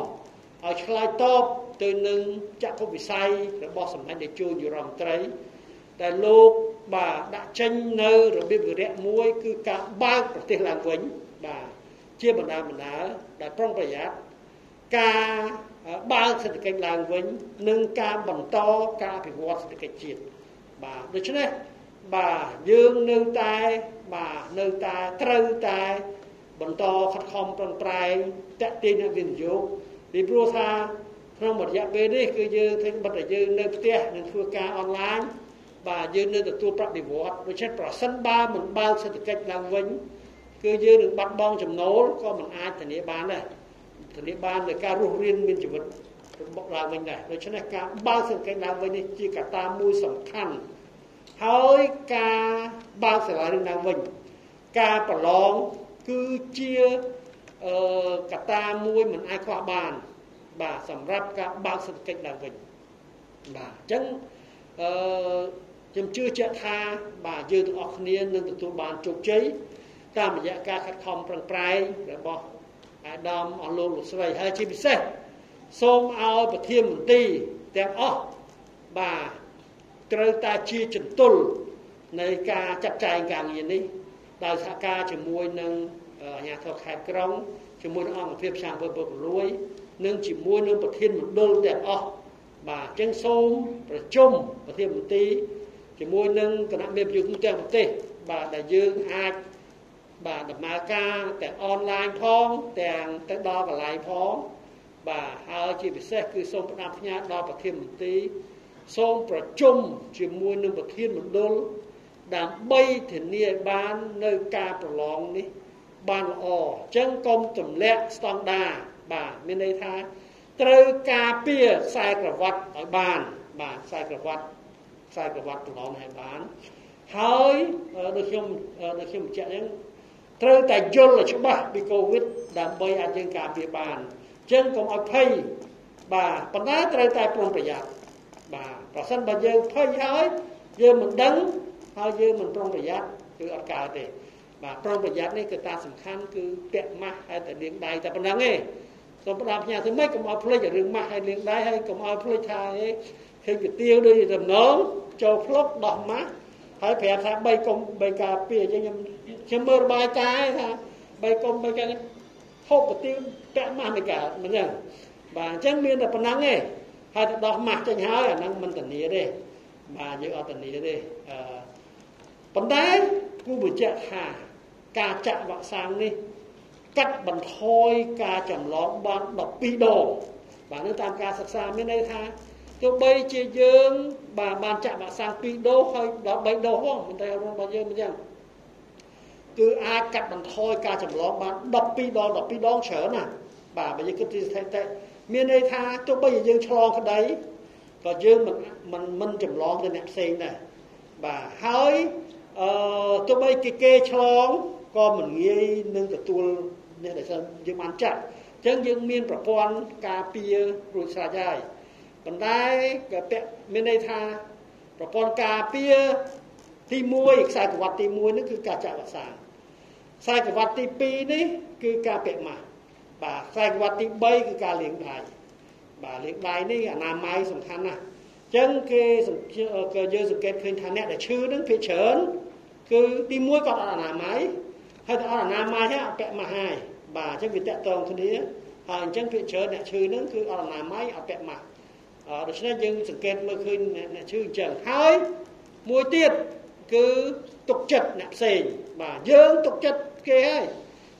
ឲ្យឆ្លើយតបទៅនឹងចក្ខុវិស័យរបស់សម្ដេចតេជោយុរមន្ត្រីតែលោកបាទដាក់ចេញនៅរបៀបវិរៈមួយគឺការបើកប្រទេសឡើងវិញបាទជាបណ្ដាបណ្ដាដែលប្រុងប្រយ័ត្នការបើកសេដ្ឋកិច្ចឡើងវិញនិងការបន្តការអភិវឌ្ឍសេដ្ឋកិច្ចជាតិ បាទដូច្នេះបាទយើងនៅតែបាទនៅតែត្រូវតែបន្តខិតខំប្រឹងប្រែងតាក់ទាញអ្នកវិនិយោគពីព្រោះថាក្នុងរយៈពេលនេះគឺយើងធ្វើបិទតែយើងនៅផ្ទះនឹងធ្វើការអនឡាញបាទយើងនៅទទួលប្រាក់បៀវត្សដូច្នេះប្រសិនបើមិនបើកសេដ្ឋកិច្ចឡើងវិញគឺយើងនឹងបាត់បង់ចំណូលក៏មិនអាចធានាបានដែរធានាបានដោយការរស់រានមានជីវិតរបស់ឡើងវិញដែរដូច្នេះការបើកសេដ្ឋកិច្ចឡើងវិញនេះជាកត្តាមួយសំខាន់ ហើយការបើកសាលារៀនឡើងវិញការប្រឡងគឺជាអឺកត្តាមួយមិនអាចខ្វះបាន បាទសម្រាប់ការបើកសេដ្ឋកិច្ចឡើងវិញបាទអញ្ចឹងអឺខ្ញុំជឿជាក់ថាបាទយើងទាំងអស់គ្នានឹងទទួលបានជោគជ័យតាមរយៈការខិតខំប្រឹងប្រែងរបស់អាដាមអស់លោកលោកស្រីហើយជាពិសេសសូមឲ្យប្រធានមន្ត្រីទាំងអស់បាទ ត្រូវតែជាចន្ទុលនៃការចាត់ចែងការងារនេះដោយសហការជាមួយនឹងអាជ្ញាធរខេត្តក្រុងជាមួយនឹងអង្គភាពផ្សារពុទ្ធពុករលួយ និងជាមួយនឹងប្រធានមណ្ឌលទាំងអស់បាទអញ្ចឹងសូមប្រជុំប្រធានមន្ត្រីជាមួយនឹងគណៈមេប្រយុទ្ធទាំងប្រទេសបាទដែលយើងអាចបាទដំណើរការទាំងអនឡាញផងទាំងទៅដល់កន្លែងផងបាទហើយជាពិសេសគឺសូមផ្ដាំផ្ញើដល់ប្រធានមន្ត្រី សូមប្រជុំជាមួយនឹងប្រធានមណ្ឌលដើម្បីធានាឲ្យបាននៅការប្រឡងនេះ បានល្អអញ្ចឹងកុំទម្លាក់ស្តង់ដាបាទមានន័យថាត្រូវការពារខ្សែក្រវ៉ាត់ឲ្យបាន បាទខ្សែក្រវ៉ាត់ខ្សែក្រវ៉ាត់ប្រឡងឲ្យបានហើយដូចខ្ញុំដូចខ្ញុំបញ្ជាក់អញ្ចឹងត្រូវតែយល់ឲ្យច្បាស់ពីកូវីដដើម្បីអាចយើងការពារបានអញ្ចឹងកុំឲ្យភ័យបាទប៉ុន្តែត្រូវតែប្រុងប្រយ័ត្ន បាទប្រសិនបើយើងភ័យហើយយើងមិនដឹងហើយយើងមិនប្រុងប្រយ័ត្នគឺអត់កើតទេបាទប្រុងប្រយ័ត្ននេះគឺតាសំខាន់គឺពាក់ម៉ាស់ហើយតែលាងដៃតែប៉ុណ្្នឹងឯងសូមផ្ដាំផ្ញើធ្វើម៉េចកុំឲ្យភ្លេចរឿងម៉ាស់ហើយលាងដៃហើយកុំឲ្យភ្លេចថាឯងឃើញកាទៀវដូចដំណងចូលភ្លុកដោះម៉ាស់ហើយប្រាប់ថា3កុំ3ការពារអញ្ចឹងខ្ញុំខ្ញុំមើលរបាយការណ៍ថា3កុំ3ការហូបប្រទៀងពាក់ម៉ាស់មិនកើតមិនអញ្ចឹងបាទអញ្ចឹងមានតែប៉ុណ្ណឹងទេ ហើយទៅដោះម៉ាស់ចេញហើយអាហ្នឹងមិនធានាទេបាទយើងអត់ធានាទេអឺប៉ុន្តែគូបញ្ជាក់ថាការចាក់វ៉ាក់សាំងនេះកាត់បន្ថយការចម្លងបាន12ដងបាទនឹងតាមការសិក្សាមានន័យថាទោះបីជាយើងបាទបានចាក់វ៉ាក់សាំង2ដូសហើយដល់3ដូសផងមិនតែរបស់យើងមិនចឹងគឺអាចកាត់បន្ថយការចម្លងបាន12ដង12ដងច្រើនណាបាទបើយើងគិតពីស្ថិតិ មានន័យថាទោះបីជាយើងឆ្លងក្តីក៏យើងមិនមិនមិនចម្លងទៅអ្នកផ្សេងដែរបាទហើយអឺទោះបីគេគេឆ្លងក៏មិនងាយនឹងទទួលអ្នកដែលយើងបានចាក់អញ្ចឹងយើងមានប្រព័ន្ធការពាររួចស្រេចហើយប៉ុន្តែក៏ពាក់មានន័យថាប្រព័ន្ធការពារទី1ខ្សែក្រវ៉ាត់ទី1នេះគឺការចាក់វ៉ាក់សាំងខ្សែក្រវ៉ាត់ទី2នេះគឺការពាក់ម៉ាស់ បាទខ្សែក្រវ៉ាត់ទី3គឺការលាងដៃបាទលាងដៃនេះអនាម័យសំខាន់ណាស់អញ្ចឹងគេគេយើងសង្កេតឃើញថាអ្នកដែលឈឺនឹងភាគច្រើនគឺទី1គាត់អត់អនាម័យហើយទៅអត់អនាម័យហើយអត់ពាក់ម៉ាស់ហើយបាទអញ្ចឹងវាតកតងគ្នាហើយអញ្ចឹងភាគច្រើនអ្នកឈឺនឹងគឺអត់អនាម័យអត់ពាក់ម៉ាស់ដូច្នេះយើងសង្កេតមើលឃើញអ្នកឈឺអញ្ចឹងហើយមួយទៀតគឺទុកចិត្តអ្នកផ្សេងបាទយើងទុកចិត្តគេហើយ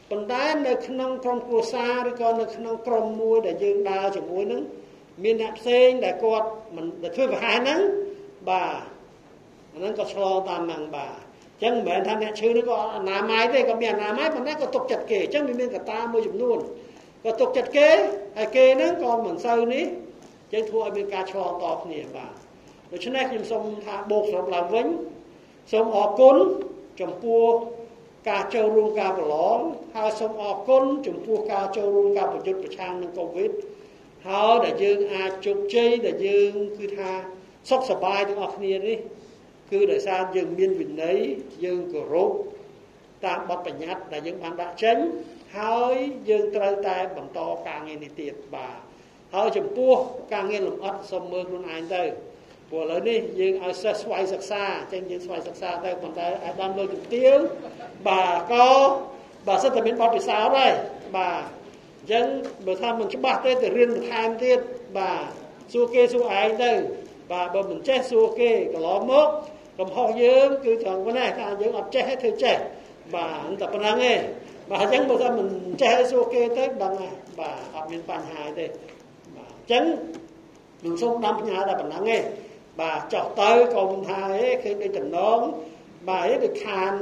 ប៉ុន្តែនៅក្នុងក្រុមគ្រួសារឬក៏នៅក្នុងក្រុមមួយដែលយើងដើរជាមួយនឹងមានអ្នកផ្សេងដែលគាត់មិនដែលធ្វើប្រហែលហ្នឹងបាទអាហ្នឹងក៏ឆ្លងតាមហ្នឹងបាទអញ្ចឹងមិនមែនថាអ្នកឈឺនេះក៏អនាម័យទេក៏មានអនាម័យប៉ុន្តែក៏ទុកចិត្តគេអញ្ចឹងវាមានកត្តាមួយចំនួនក៏ទុកចិត្តគេហើយគេហ្នឹងក៏មិនសូវនេះចឹងធ្វើឲ្យមានការឆ្លងតគ្នាបាទដូច្នេះខ្ញុំសូមថាបូកសរុបឡើងវិញសូមអរគុណចំពោះ ការចូលរួមការប្រឡងហើយសូមអរគុណចំពោះការចូលរួមការប្រយុទ្ធប្រឆាំងនឹងកូវីដហើយដែលយើងអាចជោគជ័យដែលយើងគឺថាសុខសប្បាយទាំងអស់គ្នានេះគឺដោយសារយើងមានវិន័យយើងគោរពតាមបទបញ្ញត្តិដែលយើងបានដាក់ចេញហើយយើងត្រូវតែបន្តការងារនេះទៀតបាទហើយចំពោះការងារលំអិតសូមមើលខ្លួនឯងទៅ ព្រោះឥឡូវនេះយើងឲ្យសិស្សស្វ័យសិក្សាអញ្ចឹងយើងស្វ័យសិក្សាទៅប៉ុន្តែអាដាមលើជំទាវបាទក៏បាទសិតតែមានបទពិសោធន៍ហើយបាទអញ្ចឹងបើថាមិនច្បាស់ទេទៅរៀនបន្ថែមទៀតបាទសួរគេសួរឯងទៅបាទបើមិនចេះសួរគេកន្លងមកកំហុសយើងគឺត្រង់ប៉ុណ្ណេះថាយើងអត់ចេះទេធ្វើចេះបាទតែប៉ុណ្្នឹងឯងបាទអញ្ចឹងបើថាមិនចេះសួរគេទៅដឹងហើយបាទអត់មានបញ្ហាទេចឹងខ្ញុំសូមដាំផ្ញើតែប៉ុណ្ណឹងឯង បាទចោះទៅក៏មិនថាអេឃើញដូចតំណងបាទអេដូចខាន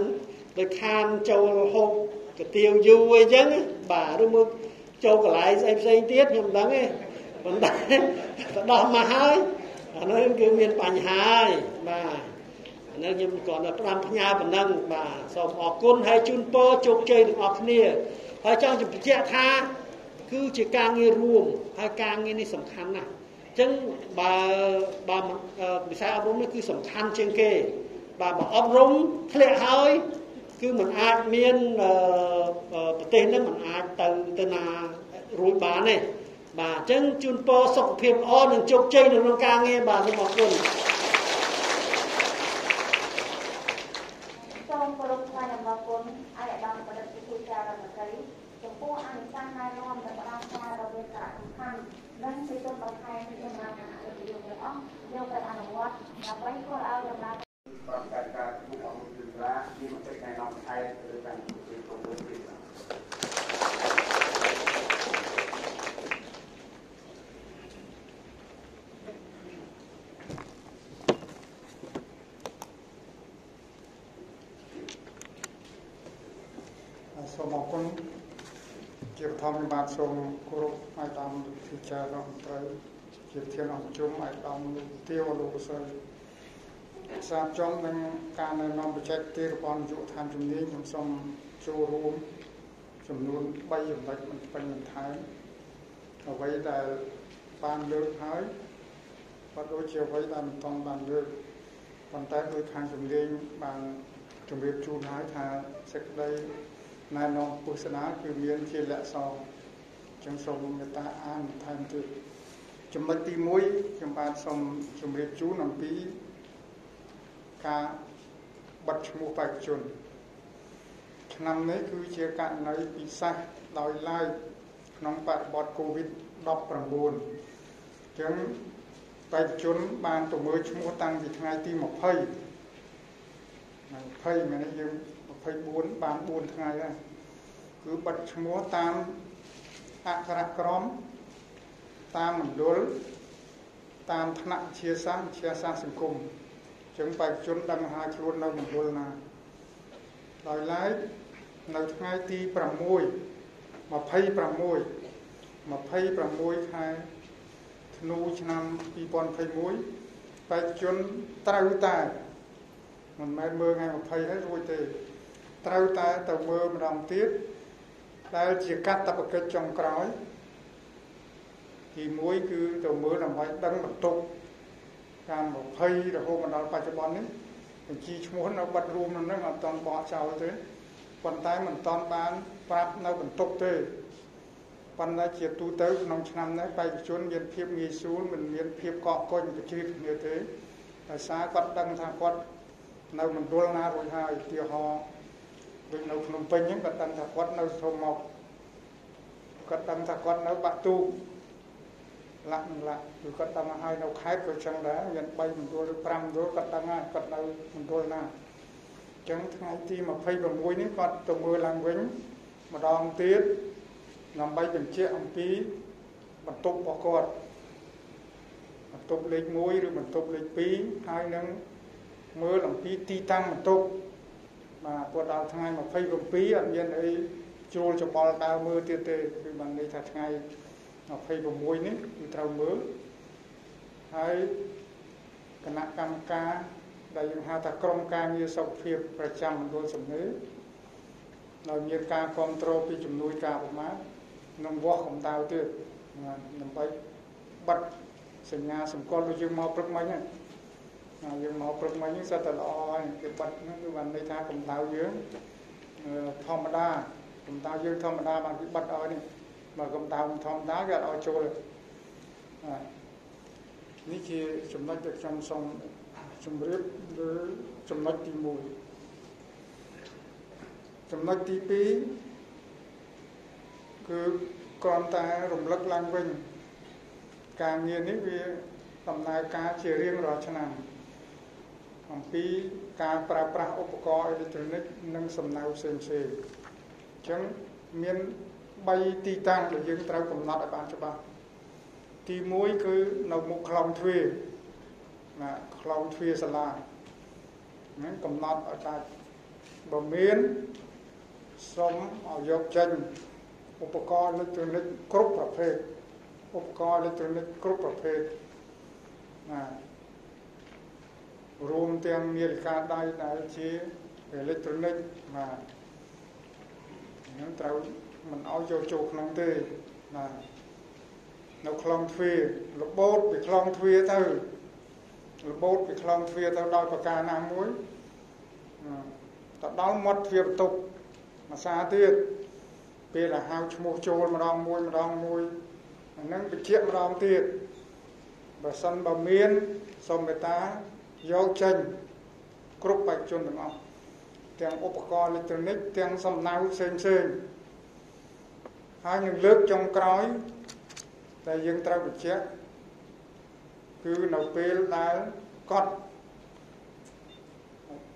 ដូចខានចូលហូបកាទៀវយូរអីចឹងបាទឬមកចូលកន្លែងស្អីផ្សេងទៀតខ្ញុំមិនដឹងទេប៉ុន្តែទៅដោះមកហើយអានោះគឺមានបញ្ហាហើយបាទអានោះខ្ញុំគ្រាន់តែផ្ដាំផ្ញើប៉ុណ្ណឹងបាទសូមអរគុណហើយជូនពរជោគជ័យទាំងអស់គ្នាហើយចង់បញ្ជាក់ថាគឺជាការងាររួមហើយការងារនេះសំខាន់ណាស់ អញ្ចឹងបើបើវិស័យអប់រំនេះគឺសំខាន់ជាងគេបាទបើអប់រំធ្លាក់ហើយគឺมันអាចមានប្រទេសនឹងมันអាចទៅទៅណារួចបានទេបាទអញ្ចឹងជូនពរសុខភាពល្អនិងជោគជ័យនៅក្នុងការងារបាទសូមអរគុណសូមគោរពថ្លែងអំណរគុណឲ្យអាដាមបដិជាចាររដ្ឋមន្ត្រីចំពោះអនុសាសន៍ណែនាំដែលផ្ដល់ការរវាងសារៈសំខាន់ និងជាទុនបន្ថែមពីដំណើរការអភិបាលទាំងអស់យកទៅអនុវត្តដើម្បីធ្វើឲ្យដំណើរការការការពុកអង្គជំរាមានមតិណែនាំថែមទៅតាមពីក្រុមហ៊ុនទៀតសូមអរគុណជាបឋមបាទសូមគោរពឲ្យតាម ពិចារណាត្រូវជាធានអង្គជុំឲ្យដំទាវលោកសិលសាបចំនឹងការណែនាំបច្ចេកទេសរបស់នាយកដ្ឋានជំនាញខ្ញុំសូមចូលរួមចំនួន3ចំណុចមិនពេញបន្ថែមអ្វីដែលបានលើកហើយក៏ដូចជាអ្វីដែលមិនទាន់បានលើកប៉ុន្តែដោយខាងជំនាញបានជម្រាបជូនហើយថាសេចក្តីណែនាំពុស្សនាគឺមានជាលក្ខស រចឹងសូមមេត្តាអានបន្ថែមទៀតចំណុចទី1ខ្ញុំបាទសូមជម្រាបជូនអំពីការបិទឈ្មោះបេក្ខជនឆ្នាំនេះគឺជាករណីពិសេសដោយឡែកក្នុងបរិបទ COVID-19 ចឹងបេក្ខជនបានទៅមើលឈ្មោះតាំងពីថ្ងៃទី20 20មែនទេយើង24បាន4ថ្ងៃហើយគឺបិទឈ្មោះតាម អក្ខរក្រមតាមមណ្ឌលតាមថ្នាក់វិទ្យាសាស្ត្រវិទ្យាសាស្ត្រសង្គមចឹងបេក្ខជនដឹងហើយខ្លួននៅមណ្ឌលណាដោយឡែកនៅថ្ងៃទី6 26 26ខែធ្នូឆ្នាំ2021បេក្ខជនត្រូវតែមិនមែនមើលថ្ងៃ20ហើយរួចទេត្រូវតែទៅមើលម្ដងទៀត ដែលជាកាតព្វកិច្ចចុងក្រោយទី1គឺទៅមើលដើម្បីដឹងបន្ទុកតាម20រហូតមកដល់បច្ចុប្បន្ននេះបញ្ជីឈ្មោះនៅបាត់រួមនៅនឹងអត់ទាន់បោះចោលទេប៉ុន្តែមិនទាន់បានប្រាប់នៅបន្ទុកទេប៉ុន្តែជាទូទៅក្នុងឆ្នាំនេះបេក្ខជនមានភាពងាយស្រួលមិនមានភាពកកកុញប្រជ្រៀតគ្នាទេដោយសារគាត់ដឹងថាគាត់នៅមណ្ឌលណារួចហើយឧទាហរណ៍ ដូចនៅភ្នំពេញហ្នឹងគាត់ដឹងថាគាត់នៅធំមកគាត់ដឹងថាគាត់នៅបាក់ទូលាក់នឹងលាក់គឺគាត់ដឹងហើយនៅខេត្តក៏ចឹងដែរមាន3មណ្ឌលឬ5មណ្ឌលគាត់ដឹងហើយគាត់នៅមណ្ឌលណាអញ្ចឹងថ្ងៃទី26នេះគាត់ទៅមើលឡើងវិញម្ដងទៀតដើម្បីបញ្ជាក់អំពីបន្ទប់របស់គាត់បន្ទប់លេខ1ឬបន្ទប់លេខ2ហើយនឹងមើលអំពីទីតាំងបន្ទប់ បាទគាត់ដល់ថ្ងៃ27អត់មានអីជួលច្បល់ដើរមើលទៀតទេគឺបានន័យថាថ្ងៃ26នេះគឺត្រូវមើលហើយគណៈកម្មការដែលយើងហៅថាក្រុមការងារសុខភាពប្រចាំមណ្ឌលសំណេរដោយមានការគ្រប់គ្រងពីជំនួយការប្រមាណនឹងវាស់កម្ដៅទៀតដើម្បីបិទសញ្ញាសម្គាល់ដូចយើងមកព្រឹកមិញហ្នឹង យើងមកព្រឹកមិញហ្នឹងសិតតែល្អហើយគេបិទហ្នឹងគឺបានន័យថាកម្ដៅយើងធម្មតាកម្ដៅយើងធម្មតាបានគេបិទឲ្យនេះមកកម្ដៅធម្មតាគេអត់ឲ្យចូលនេះជាចំណុចដែលខ្ញុំសូមជម្រាបឬចំណុចទី1ចំណុចទី2គឺគ្រាន់តែរំលឹកឡើងវិញការងារនេះវាដំណើរការជារៀងរាល់ឆ្នាំ អំពីការប្រើប្រាស់ឧបករណ៍អេឡិចត្រូនិកនិងសំណៅផ្សេងផ្សេងអញ្ចឹងមាន3ទីតាំងដែលយើងត្រូវកំណត់ឲ្យបានច្បាស់ទី1គឺនៅមុខខ្លងទ្វារណាខ្លងទ្វារសាលាហ្នឹងកំណត់ឲ្យដាច់បើមានសូមឲ្យយកចេញឧបករណ៍អេឡិចត្រូនិកគ្រប់ប្រភេទឧបករណ៍អេឡិចត្រូនិកគ្រប់ប្រភេទណា រួមទាំងនាឡិកាដៃដែលជាអេឡិចត្រូនិកបាទហ្នឹងត្រូវមិនឲ្យចូលចូលក្នុងទេបាទនៅខ្លងទ្វាររបូតពីខ្លងទ្វារទៅរបូតពីខ្លងទ្វារទៅដល់ប្រការណាមួយទៅដល់មាត់ទ្វារបន្ទប់មួយសាទៀតពេលដែលហៅឈ្មោះចូលម្ដងមួយម្ដងមួយអានឹងបញ្ជាក់ម្ដងទៀតបើសិនបើមានសូមមេត្តា យកចេញគ្រប់បេក្ខជនទាំងអស់ទាំងឧបករណ៍អេឡិចត្រូនិកទាំងសំណៅផ្សេងផ្សេងហើយនឹងលើកចុងក្រោយដែលយើងត្រូវបញ្ជាក់គឺនៅពេលដែលកត់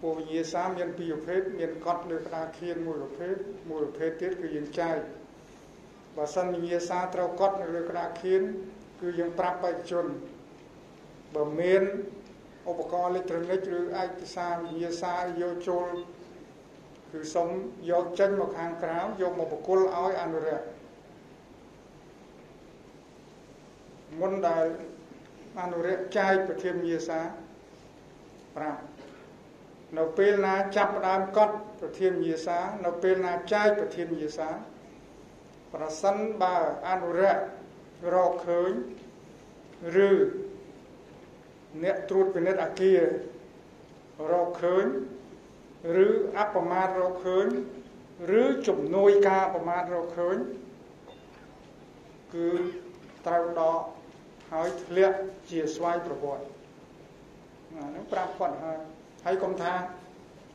ពវិញ្ញាសាមានពីរប្រភេទមានកត់លើក្តារខៀនមួយប្រភេទមួយប្រភេទទៀតគឺយើងចែកបើសិនវិញ្ញាសាត្រូវកត់នៅលើក្តារខៀនគឺយើងប្រាប់បេក្ខជនបើមាន ឧបករណ៍អេឡិចត្រូនិកឬឯកសារវិញ្ញាសាយកចូលគឺសូមយកចេញមកខាងក្រៅយកមកបកគលឲ្យអនុរិយមុនដែលអនុរិយចែកប្រធានវិញ្ញាសាប្រាប់នៅពេលណាចាប់ផ្ដើមកត់ប្រធានវិញ្ញាសា នៅពេលណាចែកប្រធានវិញ្ញាសាប្រសិនបើអនុរិយរកឃើញឬ អ្នកត្រួតពិនិត្យអាគាររកឃើញឬអបមាទរកឃើញឬជំនួយការអបមាទរកឃើញគឺត្រូវដកហើយធ្លាក់ជាស្វ័យប្រវត្តិហ្នឹងប្រាប់គាត់ហើយហើយកុំថា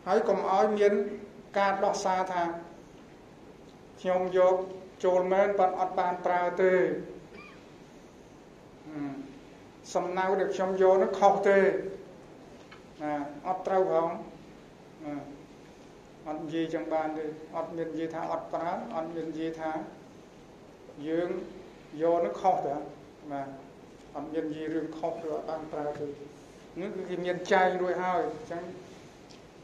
ហើយកុំឲ្យមានការដោះសារថាខ្ញុំយកចូលមែនប៉ុន្តែអត់បានប្រើទេ សំណៅដែលខ្ញុំយកនោះខុសទេណាអត់ត្រូវផងណាអត់និយាយចឹងបានទេអត់មាននិយាយថាអត់ប្រើអត់មាននិយាយថាយើងយកនោះខុសទេណាអត់មាននិយាយរឿងខុសឬអត់បានប្រើទេនេះគឺគេមានចែងរួចហើយអញ្ចឹង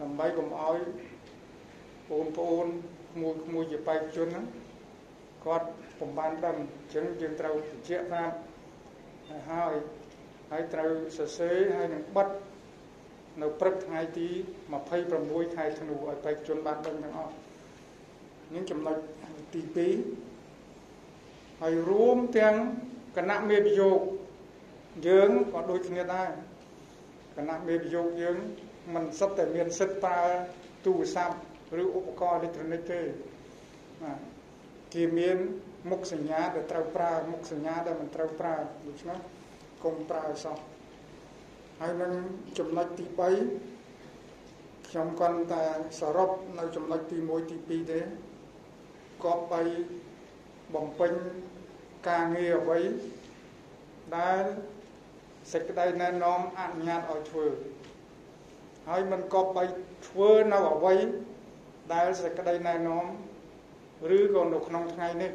ដើម្បីកុំឲ្យបងប្អូនក្មួយក្មួយជាបេក្ខជនហ្នឹងគាត់ពុំបានដឹងអញ្ចឹងយើងត្រូវបញ្ជាក់ប្រាប់ហើយ ហើយត្រូវសរសេរហើយនឹងបិទនៅព្រឹកថ្ងៃទី26ខែធ្នូឲ្យបេក្ខជនបានដឹងទាំងអស់នេះចំណុចទី2ហើយរួមទាំងគណៈមេប្រយោគយើងក៏ដូចគ្នាដែរគណៈមេប្រយោគយើងមិនសិតតែមានសិទ្ធប្រើទូរស័ព្ទឬឧបករណ៍អេឡិចត្រូនិកទេបាទគេមានមុខសញ្ញាដែលត្រូវប្រើមុខសញ្ញាដែលមិនត្រូវប្រើដូច្នេះ កុំប្រើសោះហើយនឹងចំណុចទី3ខ្ញុំគាត់តែសរុបនៅចំណុចទី1ទី2ទេគប្បីបំពេញការងារអ្វីដែលសេចក្តីណែនាំអនុញ្ញាតឲ្យធ្វើហើយមិនគប្បីធ្វើនៅអ្វីដែលសេចក្តីណែនាំឬក៏នៅក្នុងថ្ងៃនេះ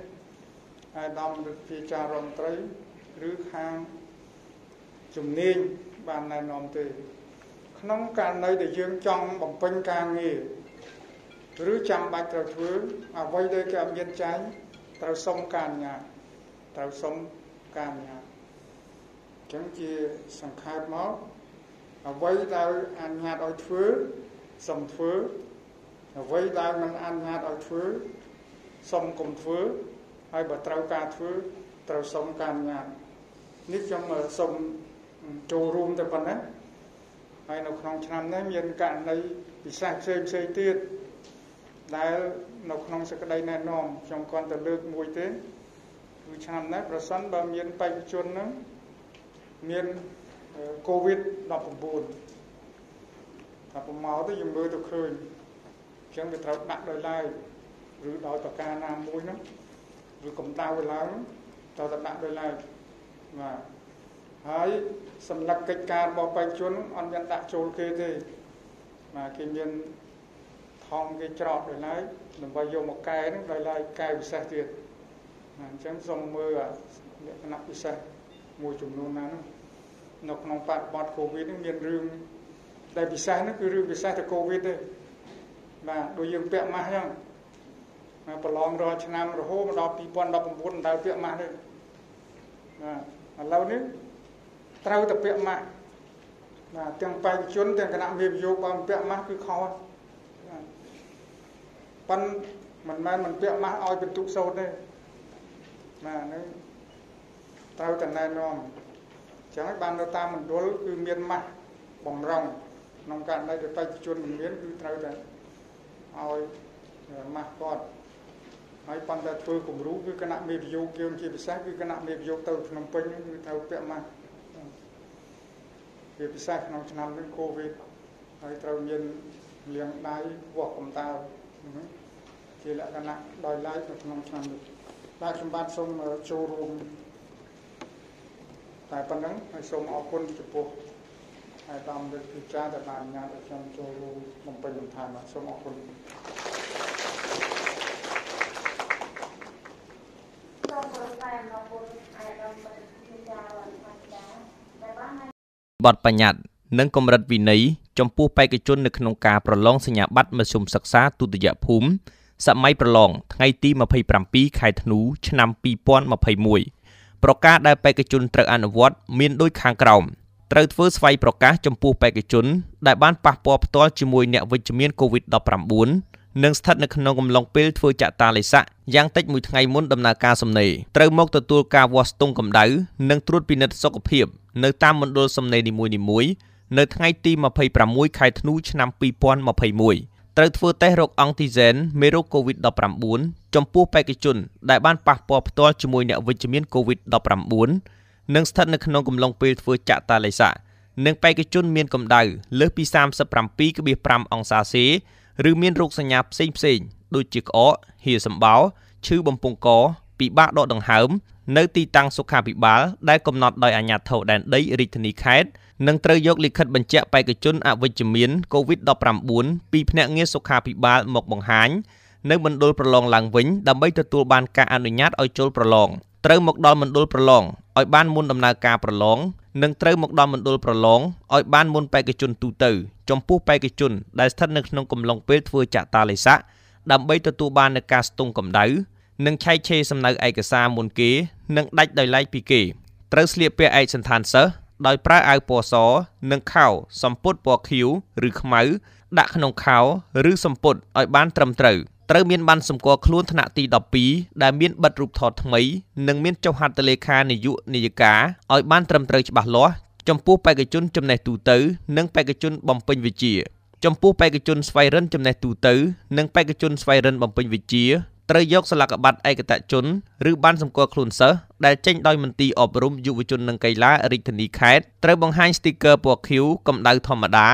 អាដាមរដ្ឋាភិបាលរដ្ឋមន្ត្រីឬខាង ជំនាញបានណែនាំទេ ក្នុងករណីដែលយើងចង់បំពេញការងារឬចាំបាច់ត្រូវធ្វើអ្វីដែលគេអត់មានចែងត្រូវសុំការអនុញ្ញាតត្រូវសុំការអនុញ្ញាតអញ្ចឹងជាសង្ខេបមកអ្វីដែលអនុញ្ញាតឲ្យធ្វើសុំធ្វើអ្វីដែលមិនអនុញ្ញាតឲ្យធ្វើសុំកុំធ្វើហើយបើត្រូវការធ្វើត្រូវសុំការអនុញ្ញាតនេះខ្ញុំសូម ចូលរួមទៅប៉ុណ្ណេះហើយនៅក្នុងឆ្នាំនេះមានករណីពិសេសផ្សេងផ្សេងទៀតដែលនៅក្នុងសក្តីណែនាំខ្ញុំគ្រាន់តែលើកមួយទេគឺឆ្នាំនេះប្រសិនបើមានបេក្ខជនហ្នឹងមានកូវីដ19ថាប្រមកទៅយើងមើលទៅឃើញអញ្ចឹងវាត្រូវដាក់ដោយឡែកឬដោយប្រការណាមួយហ្នឹងឬកម្ដៅឡើងត្រូវតែដាក់ដោយឡែកបាទ ហើយសម្លឹកកិច្ចការរបស់បេក្ខជនអត់មានដាក់ចូលគេទេបាទគេមានថងគេច្រកដោយឡែកដើម្បីយកមកកែហ្នឹងដោយឡែកកែពិសេសទៀតអញ្ចឹងសូមមើលលក្ខណៈពិសេសមួយចំនួនណានោះនៅក្នុងបរិបទកូវីដនេះមានរឿងដែលពិសេសនោះគឺរឿងពិសេសទៅកូវីដទេបាទដូចយើងពាក់ម៉ាស់អញ្ចឹងប្រឡងរាល់ឆ្នាំរហូតដល់2019ដល់ពាក់ម៉ាស់ទេបាទឥឡូវនេះ ត្រូវតែពាក់ម៉ាស់បាទទាំងបេក្ខជនទាំងគណៈវិយោគបើមិនពាក់ម៉ាស់គឺខុសប៉ុនមិនមែនមិនពាក់ម៉ាស់ឲ្យបន្ទុកសូត្រទេបាទនឹងត្រូវតែណែនាំចឹងហើយបាននៅតាមមណ្ឌលគឺមានម៉ាស់បំរុងក្នុងករណីដែលបេក្ខជនមិនមានគឺត្រូវតែឲ្យម៉ាស់គាត់ហើយប៉ុន្តែធ្វើគំរូគឺគណៈមេប្រយោគយើងជាពិសេសគឺគណៈមេប្រយោគទៅភ្នំពេញគឺត្រូវពាក់ម៉ាស់ ជាពិសេសក្នុងឆ្នាំនេះកូវីដហើយត្រូវមានលាងដៃវាស់កម្ដៅជាលក្ខណៈដោយឡែកនៅក្នុងឆ្នាំនេះបាទខ្ញុំបាទសូមចូលរួមតែប៉ុណ្ណឹងហើយសូមអរគុណចំពោះហើយតាមវិទ្យាដែលបានអនុញ្ញាតឲ្យខ្ញុំចូលរួមបំពេញបន្ថែមបាទសូមអរគុណប ទបញ្ញត្តិនិងកម្រិតវិន័យចំពោះបេក្ខជននៅក្នុងការប្រឡងសញ្ញាបត្រមធ្យមសិក្សាទុតិយភូមិសម័យប្រឡងថ្ងៃទី27ខែធ្នូឆ្នាំ2021ប្រកាសដែលបេក្ខជនត្រូវអនុវត្តមានដូចខាងក្រោមត្រូវធ្វើស្វ័យប្រកាសចំពោះបេក្ខជន ដែលបានប៉ះពាល់ផ្ទាល់ជាមួយអ្នកវិជ្ជមាន COVID-19 និងស្ថិតនៅក្នុងកំឡុងពេលធ្វើចាក់តាឡេសាក់យ៉ាងតិចមួយថ្ងៃមុនដំណើរការសំណេរត្រូវមកទទួលការវាស់ស្ទង់កម្ដៅនិងត្រួតពិនិត្យសុខភាព នៅតាមមណ្ឌលសំណេរនីមួយៗនៅថ្ងៃទី26ខែធ្នូឆ្នាំ2021ត្រូវធ្វើតេស្តរោគអង់ទីហ្សែនមេរោគ COVID-19 ចំពោះបេក្ខជន ដែលបានប៉ះពាល់ផ្ទាល់ជាមួយអ្នកវិជ្ជមាន COVID-19 និងស្ថិតនៅក្នុងកំឡុងពេលធ្វើចាក់តាឡេសានិងបេក្ខជនមានកម្ដៅលើសពី37.5អង្សាសេឬមានរោគសញ្ញាផ្សេងផ្សេងដូចជាក្អកហៀសម្បោរឈឺបំពង់កពិបាកដកដង្ហើម នៅទីតាំងសុខាភិបាលដែលកំណត់ដោយអាជ្ញាធរដែនដីរាជធានីខេត្តនិងត្រូវយកលិខិតបញ្ជាក់បេក្ខជនអវិជ្ជមាន COVID-19 ពីភ្នាក់ងារសុខាភិបាលមកបង្ហាញនៅមណ្ឌលប្រឡងឡើងវិញដើម្បីទទួលបានការអនុញ្ញាតឲ្យចូលប្រឡងត្រូវមកដល់មណ្ឌលប្រឡងឲ្យបានមុនដំណើរការប្រឡងនិងត្រូវមកដល់មណ្ឌលប្រឡងឲ្យបានមុនបេក្ខជនទូទៅចំពោះបេក្ខជនដែលស្ថិតនៅក្នុងកំឡុងពេលធ្វើចាក់តាឡេសាក់ដើម្បីទទួលបាននូវការស្ទង់កម្ដៅ និងឆែកឆេរសំណៅឯកសារមុនគេនិងដាច់ដោយឡែកពីគេត្រូវស្លៀកពាក់ឯកសណ្ឋានសិស្សដោយប្រើអាវពណ៌ស និងខោសំពត់ពណ៌ខៀវឬខ្មៅ ដាក់ក្នុងខោឬសំពត់ឲ្យបានត្រឹមត្រូវត្រូវមានបានសម្គាល់ខ្លួនថ្នាក់ទី12ដែលមានបិទរូបថតថ្មី និងមានចុះហត្ថលេខានាយកនាយិកាឲ្យបានត្រឹមត្រូវច្បាស់លាស់ចំពោះបេក្ខជនចំណេះទូទៅ និងបេក្ខជនបំពេញវិជ្ជាចំពោះបេក្ខជនស្វ័យរិនចំណេះទូទៅ និងបេក្ខជនស្វ័យរិនបំពេញវិជ្ជា ត្រូវយកសលកប័ត្រឯកតជនឬបានសម្គាល់ខ្លួនសិស្សដែលចេញដោយមន្ទីរអប់រំយុវជននិងកីឡារាជធានីខេត្តត្រូវបង្ហាញស្ទីគ័រពណ៌ខៀវកម្ដៅធម្មតា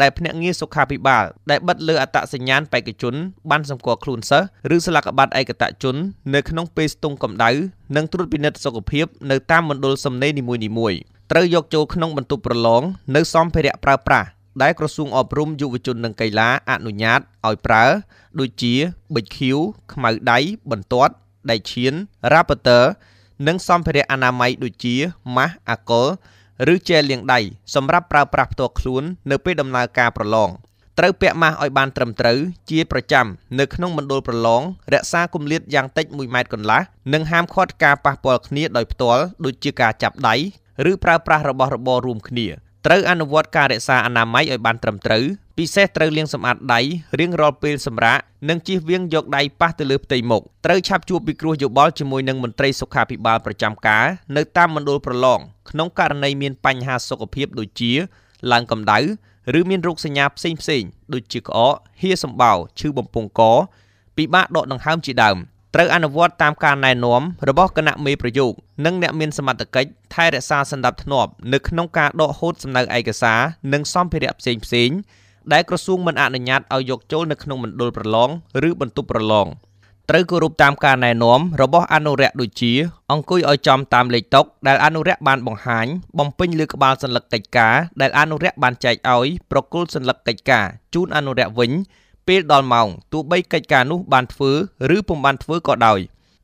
ដែលភ្នាក់ងារសុខាភិបាលដែលបិទលើអត្តសញ្ញាណបេក្ខជនបានសម្គាល់ខ្លួនសិស្សឬស្លាកប័ណ្ណឯកតជននៅក្នុងពេលស្ទង់កម្ដៅនិងត្រួតពិនិត្យសុខភាពនៅតាមមណ្ឌលសំណេរនីមួយៗត្រូវយកចូលក្នុងបន្ទប់ប្រឡងនៅសម្ភារៈប្រើប្រាស់ ដែលក្រសួងអប់រំយុវជននិងកីឡាអនុញ្ញាតឲ្យប្រើ ដូចជាប៊ិចខៀវខ្មៅដៃបន្ទាត់ដែកឈានរ៉ាប៉ាទ័រនិងសម្ភារៈអនាម័យដូចជាម៉ាស់អាកុលឬជែលលាងដៃសម្រាប់ប្រើប្រាស់ផ្ទាល់ខ្លួននៅពេលដំណើរការប្រឡងត្រូវពាក់ម៉ាស់ឲ្យបានត្រឹមត្រូវជាប្រចាំនៅក្នុងមណ្ឌលប្រឡងរក្សាគម្លាតយ៉ាងតិច1ម៉ែត្រកន្លះនិងហាមឃាត់ការប៉ះពាល់គ្នាដោយផ្ទាល់ដូចជាការចាប់ដៃឬប្រើប្រាស់របស់របររួមគ្នា ត្រូវអនុវត្តការរក្សាអនាម័យឲ្យបានត្រឹមត្រូវពិសេសត្រូវលាងសម្អាតដៃរៀងរាល់ពេលសម្រាកនិងជៀសវាងយកដៃប៉ះទៅលើផ្ទៃមុខត្រូវឆាប់ជួបពិគ្រោះយោបល់ជាមួយនឹងមន្ត្រីសុខាភិបាលប្រចាំការនៅតាមមណ្ឌលប្រឡងក្នុងករណីមានបញ្ហាសុខភាពដូចជាឡើងកម្ដៅឬមានរោគសញ្ញាផ្សេងផ្សេងដូចជាក្អកហៀសម្បោរឈឺបំពង់កពិបាកដកដង្ហើមជាដើម ត្រូវអនុវត្តតាមការណែនាំរបស់គណៈមេប្រយោគនិងអ្នកមានសមត្ថកិច្ចថែរក្សាសន្តិភាពធ្នាប់នៅក្នុងការដកហូតសំណៅឯកសារនិងសម្ភារៈផ្សេងផ្សេងដែលក្រសួងមិនអនុញ្ញាតឲ្យយកចូលនៅក្នុងមណ្ឌលប្រឡងឬបន្ទប់ប្រឡងត្រូវគោរពតាមការណែនាំរបស់អនុរិយដូចជាអង្គុយឲ្យចំតាមលេខតុដែលអនុរិយបានបង្ហាញបំពេញលើក្បាលសញ្ញាកិច្ចការដែលអនុរិយបានចែកឲ្យប្រគល់សញ្ញាកិច្ចការជូនអនុរិយវិញ ពេលដល់ម៉ោងទោះបីកិច្ចការនោះបានធ្វើឬពុំបានធ្វើក៏ដោយ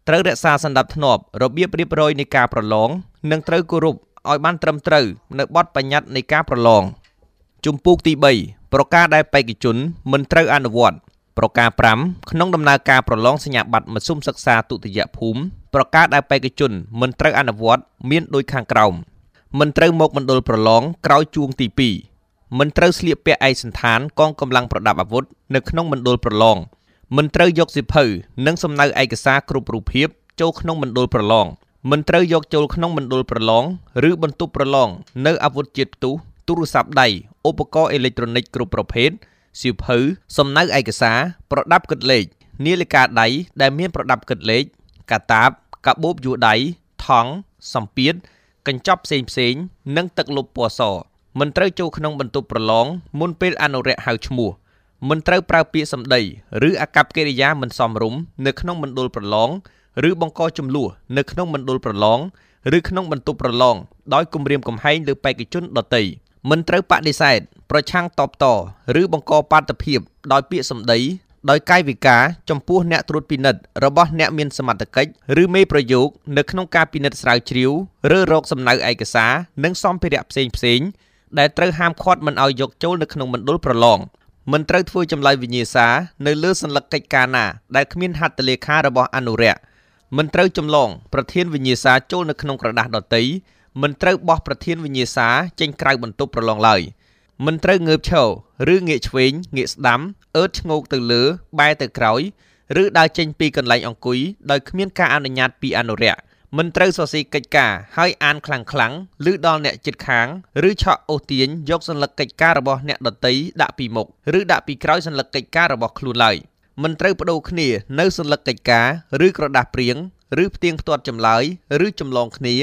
ត្រូវរក្សាសន្តិភាពធ្នាប់របៀបរៀបរយនៃការប្រឡងនិងត្រូវគោរពឲ្យបានត្រឹមត្រូវនៅបទបញ្ញត្តិនៃការប្រឡងជំពូកទី3ប្រការដែលបេក្ខជនមិនត្រូវអនុវត្តប្រការ5ក្នុងដំណើរការប្រឡងសញ្ញាបត្រមធ្យមសិក្សាទុតិយភូមិប្រការដែលបេក្ខជនមិនត្រូវអនុវត្តមានដូចខាងក្រោមមិនត្រូវមកមណ្ឌលប្រឡងក្រោយជួងទី2 មិនត្រូវស្លៀកពាក់ឯកសណ្ឋានកងកម្លាំងប្រដាប់អាវុធនៅក្នុងមណ្ឌលប្រឡងមិនត្រូវយកសិភៅនិងសំណៅឯកសារគ្រប់រូបភាពចូលក្នុងមណ្ឌលប្រឡងមិនត្រូវយកចូលក្នុងមណ្ឌលប្រឡងឬបន្ទប់ប្រឡងនៅអាវុធជាតិផ្ទុះទូរស័ព្ទដៃឧបករណ៍អេឡិចត្រូនិកគ្រប់ប្រភេទសៀវភៅសំណៅឯកសារប្រដាប់គិតលេខនាឡិកាដៃដែលមានប្រដាប់គិតលេខកាតាបកាបូបយួរដៃថង់សម្ពាធកញ្ចប់ផ្សេងផ្សេងនិងទឹកលុបពណ៌ស មិនត្រូវចូលក្នុងបន្ទប់ប្រឡងមុនពេលអនុរិយហៅឈ្មោះមិនត្រូវប្រើពាក្យសម្ដីឬអាកប្បកិរិយាមិនសមរម្យនៅក្នុងមណ្ឌលប្រឡងឬបង្កចំនួននៅក្នុងមណ្ឌលប្រឡងឬក្នុងបន្ទប់ប្រឡងដោយគំរាមកំហែងលើបេក្ខជនដទៃមិនត្រូវបដិសេធប្រឆាំងតបតឬបង្កបាតុភិបដោយពាក្យសម្ដីដោយកាយវិការចំពោះអ្នកត្រួតពិនិត្យរបស់អ្នកមានសមត្ថកិច្ចឬមេប្រយោគនៅក្នុងការពិនិត្យស្រាវជ្រាវឬរកសំណៅឯកសារនិងសម្ភារៈផ្សេងផ្សេង ដែលត្រូវហាមឃាត់មិនឲ្យយកចូលនៅក្នុងមណ្ឌលប្រឡងមិនត្រូវធ្វើចម្លើយវិញ្ញាសានៅលើសัญลักษณ์កិច្ចការណាដែលគ្មានហត្ថលេខារបស់អនុរិយមិនត្រូវចម្លងប្រធានវិញ្ញាសាចូលនៅក្នុងក្រដាស់ដតីមិនត្រូវបោះប្រធានវិញ្ញាសាចេញក្រៅបន្ទប់ប្រឡងឡើយមិនត្រូវងើបឈរឬងាកឆ្វេងងាកស្ដាំអើតឈ្ងោកទៅលើបែរទៅក្រោយឬដើរចេញពីកន្លែងអង្គុយដោយគ្មានការអនុញ្ញាតពីអនុរិយ មិនត្រូវសរសេរកិច្ចការហើយអានខ្លាំងខ្លាំងឬដល់អ្នកចិត្តខាងឬឆក់អូសទាញយកសัญลักษณ์កិច្ចការរបស់អ្នកដតីដាក់ពីមុខឬដាក់ពីក្រោយសัญลักษณ์កិច្ចការរបស់ខ្លួនឡើយមិនត្រូវបដូរគ្នានៅសัญลักษณ์កិច្ចការឬក្រដាស់ព្រៀង ឬផ្ទៀងផ្ទាត់ចម្លើយឬចម្លងគ្នា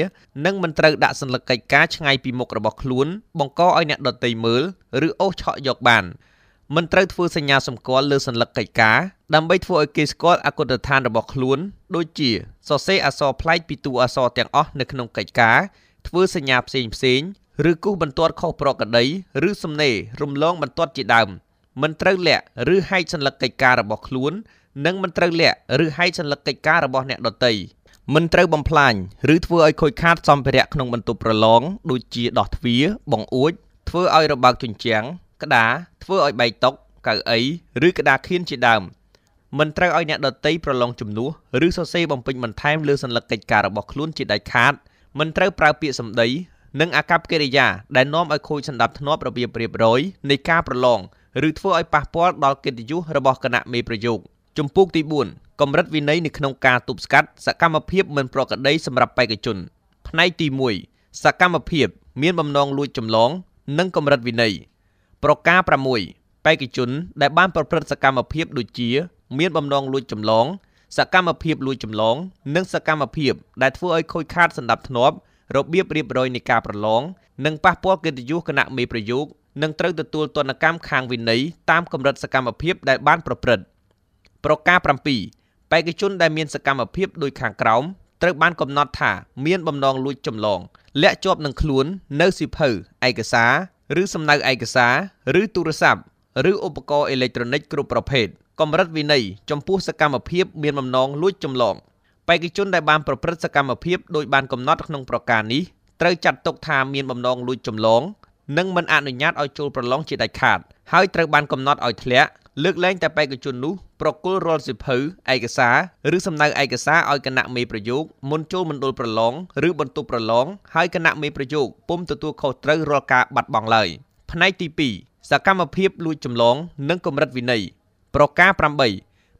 និងមិនត្រូវដាក់សញ្ញាកិច្ចការឆ្ងាយពីមុខរបស់ខ្លួន បង្កឲ្យអ្នកដទៃមើលឬអូសឆក់យកបាន មិនត្រូវធ្វើសញ្ញាសម្គាល់លើសញ្ញាកិច្ចការដើម្បីធ្វើឲ្យគេស្គាល់អគុណដ្ឋានរបស់ខ្លួនដូចជាសរសេរអក្សរប្លែកពីតួអក្សរទាំងអស់នៅក្នុងកិច្ចការធ្វើសញ្ញាផ្សេងផ្សេងឬគូសបន្ទាត់ខុសប្រក្រតីឬសំណេររំលងបន្ទាត់ជាដើមមិនត្រូវលាក់ឬហែកសញ្ញាកិច្ចការរបស់ខ្លួន និងមិនត្រូវលាក់ឬហែកសញ្ញាកិច្ចការរបស់អ្នកដទៃមិនត្រូវបំផ្លាញឬធ្វើឲ្យខូចខាតសម្ភារៈក្នុងបន្ទប់ប្រឡងដូចជាដោះទ្វារបង្អួចធ្វើឲ្យរបើកជញ្ជាំង ក្តារធ្វើឲ្យបែកតុកៅអីឬក្តារខៀនជាដើមមិនត្រូវឲ្យអ្នកដតីប្រឡងជំនួសឬសរសេរបំពេញបន្ថែមលើសញ្ញាកិច្ចការរបស់ខ្លួនជាដាច់ខាតមិនត្រូវប្រើពាក្យសម្ដីនិងអាកប្បកិរិយាដែលនាំឲ្យខូចសណ្ដាប់ធ្នាប់របៀបរៀបរយនៃការប្រឡងឬធ្វើឲ្យប៉ះពាល់ដល់កិត្តិយសរបស់គណៈមេប្រយោគជំពូកទី4កម្រិតវិន័យនៅក្នុងការទប់ស្កាត់សកម្មភាពមិនប្រក្រតីសម្រាប់បេក្ខជន ផ្នែកទី1សកម្មភាព មានបំណងលួចចម្លង និងកម្រិតវិន័យ ប្រការ6បេក្ខជនដែលបានប្រព្រឹត្តសកម្មភាពដូចជា មានបំណងលួចចម្លង សកម្មភាពលួចចម្លង និងសកម្មភាពដែលធ្វើឲ្យខូចខាតសណ្ដាប់ធ្នាប់របៀបរៀបរយនៃការប្រឡងនិងប៉ះពាល់កិត្តិយសគណៈមេប្រយោគនឹងត្រូវទទួលទណ្ឌកម្មខាងវិន័យតាមកម្រិតសកម្មភាពដែលបានប្រព្រឹត្តប្រការ7បេក្ខជនដែលមានសកម្មភាពដូចខាងក្រោមត្រូវបានកំណត់ថាមានបំណងលួចចម្លងលាក់ជាប់នឹងខ្លួននៅសិភៅឯកសារ ឬសំណៅឯកសារឬទូរស័ព្ទឬឧបករណ៍អេឡិចត្រូនិកគ្រប់ប្រភេទកម្រិតវិន័យចំពោះសកម្មភាពមានបំណងលួចចម្លងបេក្ខជនដែលបានប្រព្រឹត្តសកម្មភាពដោយបានកំណត់ក្នុងប្រការនេះត្រូវចាត់ទុកថាមានបំណងលួចចម្លងនិងមិនអនុញ្ញាតឲ្យចូលប្រឡងជាដាច់ខាតហើយត្រូវបានកំណត់ឲ្យធ្លាក់ លើកលែងតែបេក្ខជននោះប្រគល់រាល់សិភៅឯកសារឬសំណៅឯកសារឲ្យគណៈមេប្រយោគមុនចូលមណ្ឌលប្រឡងឬបន្ទប់ប្រឡងហើយគណៈមេប្រយោគពុំទទួលខុសត្រូវរាល់ការបាត់បង់ឡើយផ្នែកទី2សកម្មភាពលួចចម្លង និងកម្រិតវិន័យប្រការ8